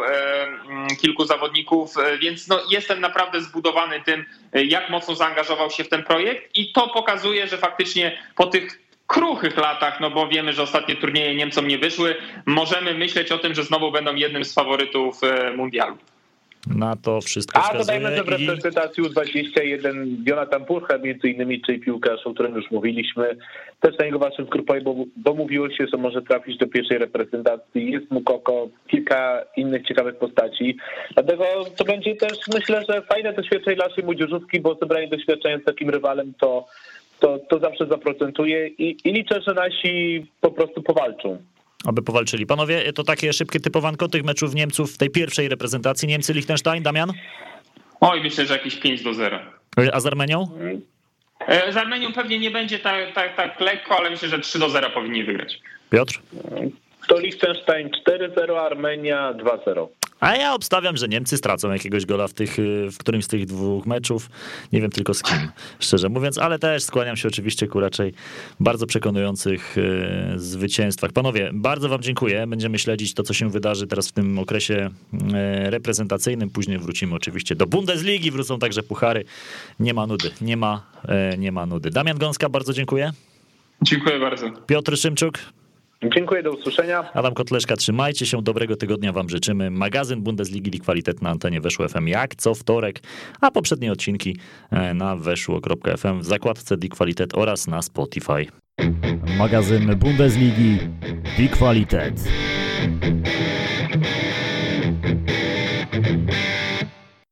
kilku zawodników, więc no jestem naprawdę zbudowany tym, jak mocno zaangażował się w ten projekt i to pokazuje, że faktycznie po tych kruchych latach, no bo wiemy, że ostatnie turnieje Niemcom nie wyszły, możemy myśleć o tym, że znowu będą jednym z faworytów e, mundialu. Na to wszystko A dodajmy, że w reprezentacji U21 Jonathan Purcher między innymi, czyli piłkarz, o którym już mówiliśmy, też na niego waszym grupie, bo, bo mówiło się, że może trafić do pierwszej reprezentacji. Jest mu Koko, kilka innych ciekawych postaci. Dlatego to będzie też, myślę, że fajne doświadczenie dla naszej młodzieżówki, bo zebranie doświadczenia z takim rywalem to, to, to zawsze zaprocentuje i, i liczę, że nasi po prostu powalczą aby powalczyli. Panowie, to takie szybkie typowanko tych meczów Niemców w tej pierwszej reprezentacji. Niemcy-Liechtenstein, Damian? Oj, myślę, że jakieś 5 do 0. A z Armenią? E, z Armenią pewnie nie będzie tak, tak, tak lekko, ale myślę, że 3 do 0 powinni wygrać. Piotr? To Liechtenstein 4-0, Armenia 2-0. A ja obstawiam, że Niemcy stracą jakiegoś gola w, tych, w którymś z tych dwóch meczów. Nie wiem tylko z kim, szczerze mówiąc, ale też skłaniam się oczywiście ku raczej bardzo przekonujących e, zwycięstwach. Panowie, bardzo wam dziękuję. Będziemy śledzić to, co się wydarzy teraz w tym okresie e, reprezentacyjnym. Później wrócimy oczywiście do Bundesligi, wrócą także puchary. Nie ma nudy, nie ma, nie ma nudy. Damian Gąska, bardzo dziękuję. Dziękuję bardzo. Piotr Szymczuk. Dziękuję, do usłyszenia. Adam Kotleszka, trzymajcie się, dobrego tygodnia wam życzymy. Magazyn Bundesligi Kwalitet na antenie Weszło FM jak co wtorek, a poprzednie odcinki e, na weszło.fm w zakładce Di Qualitet oraz na Spotify. Magazyn Bundesligi Di Qualitet.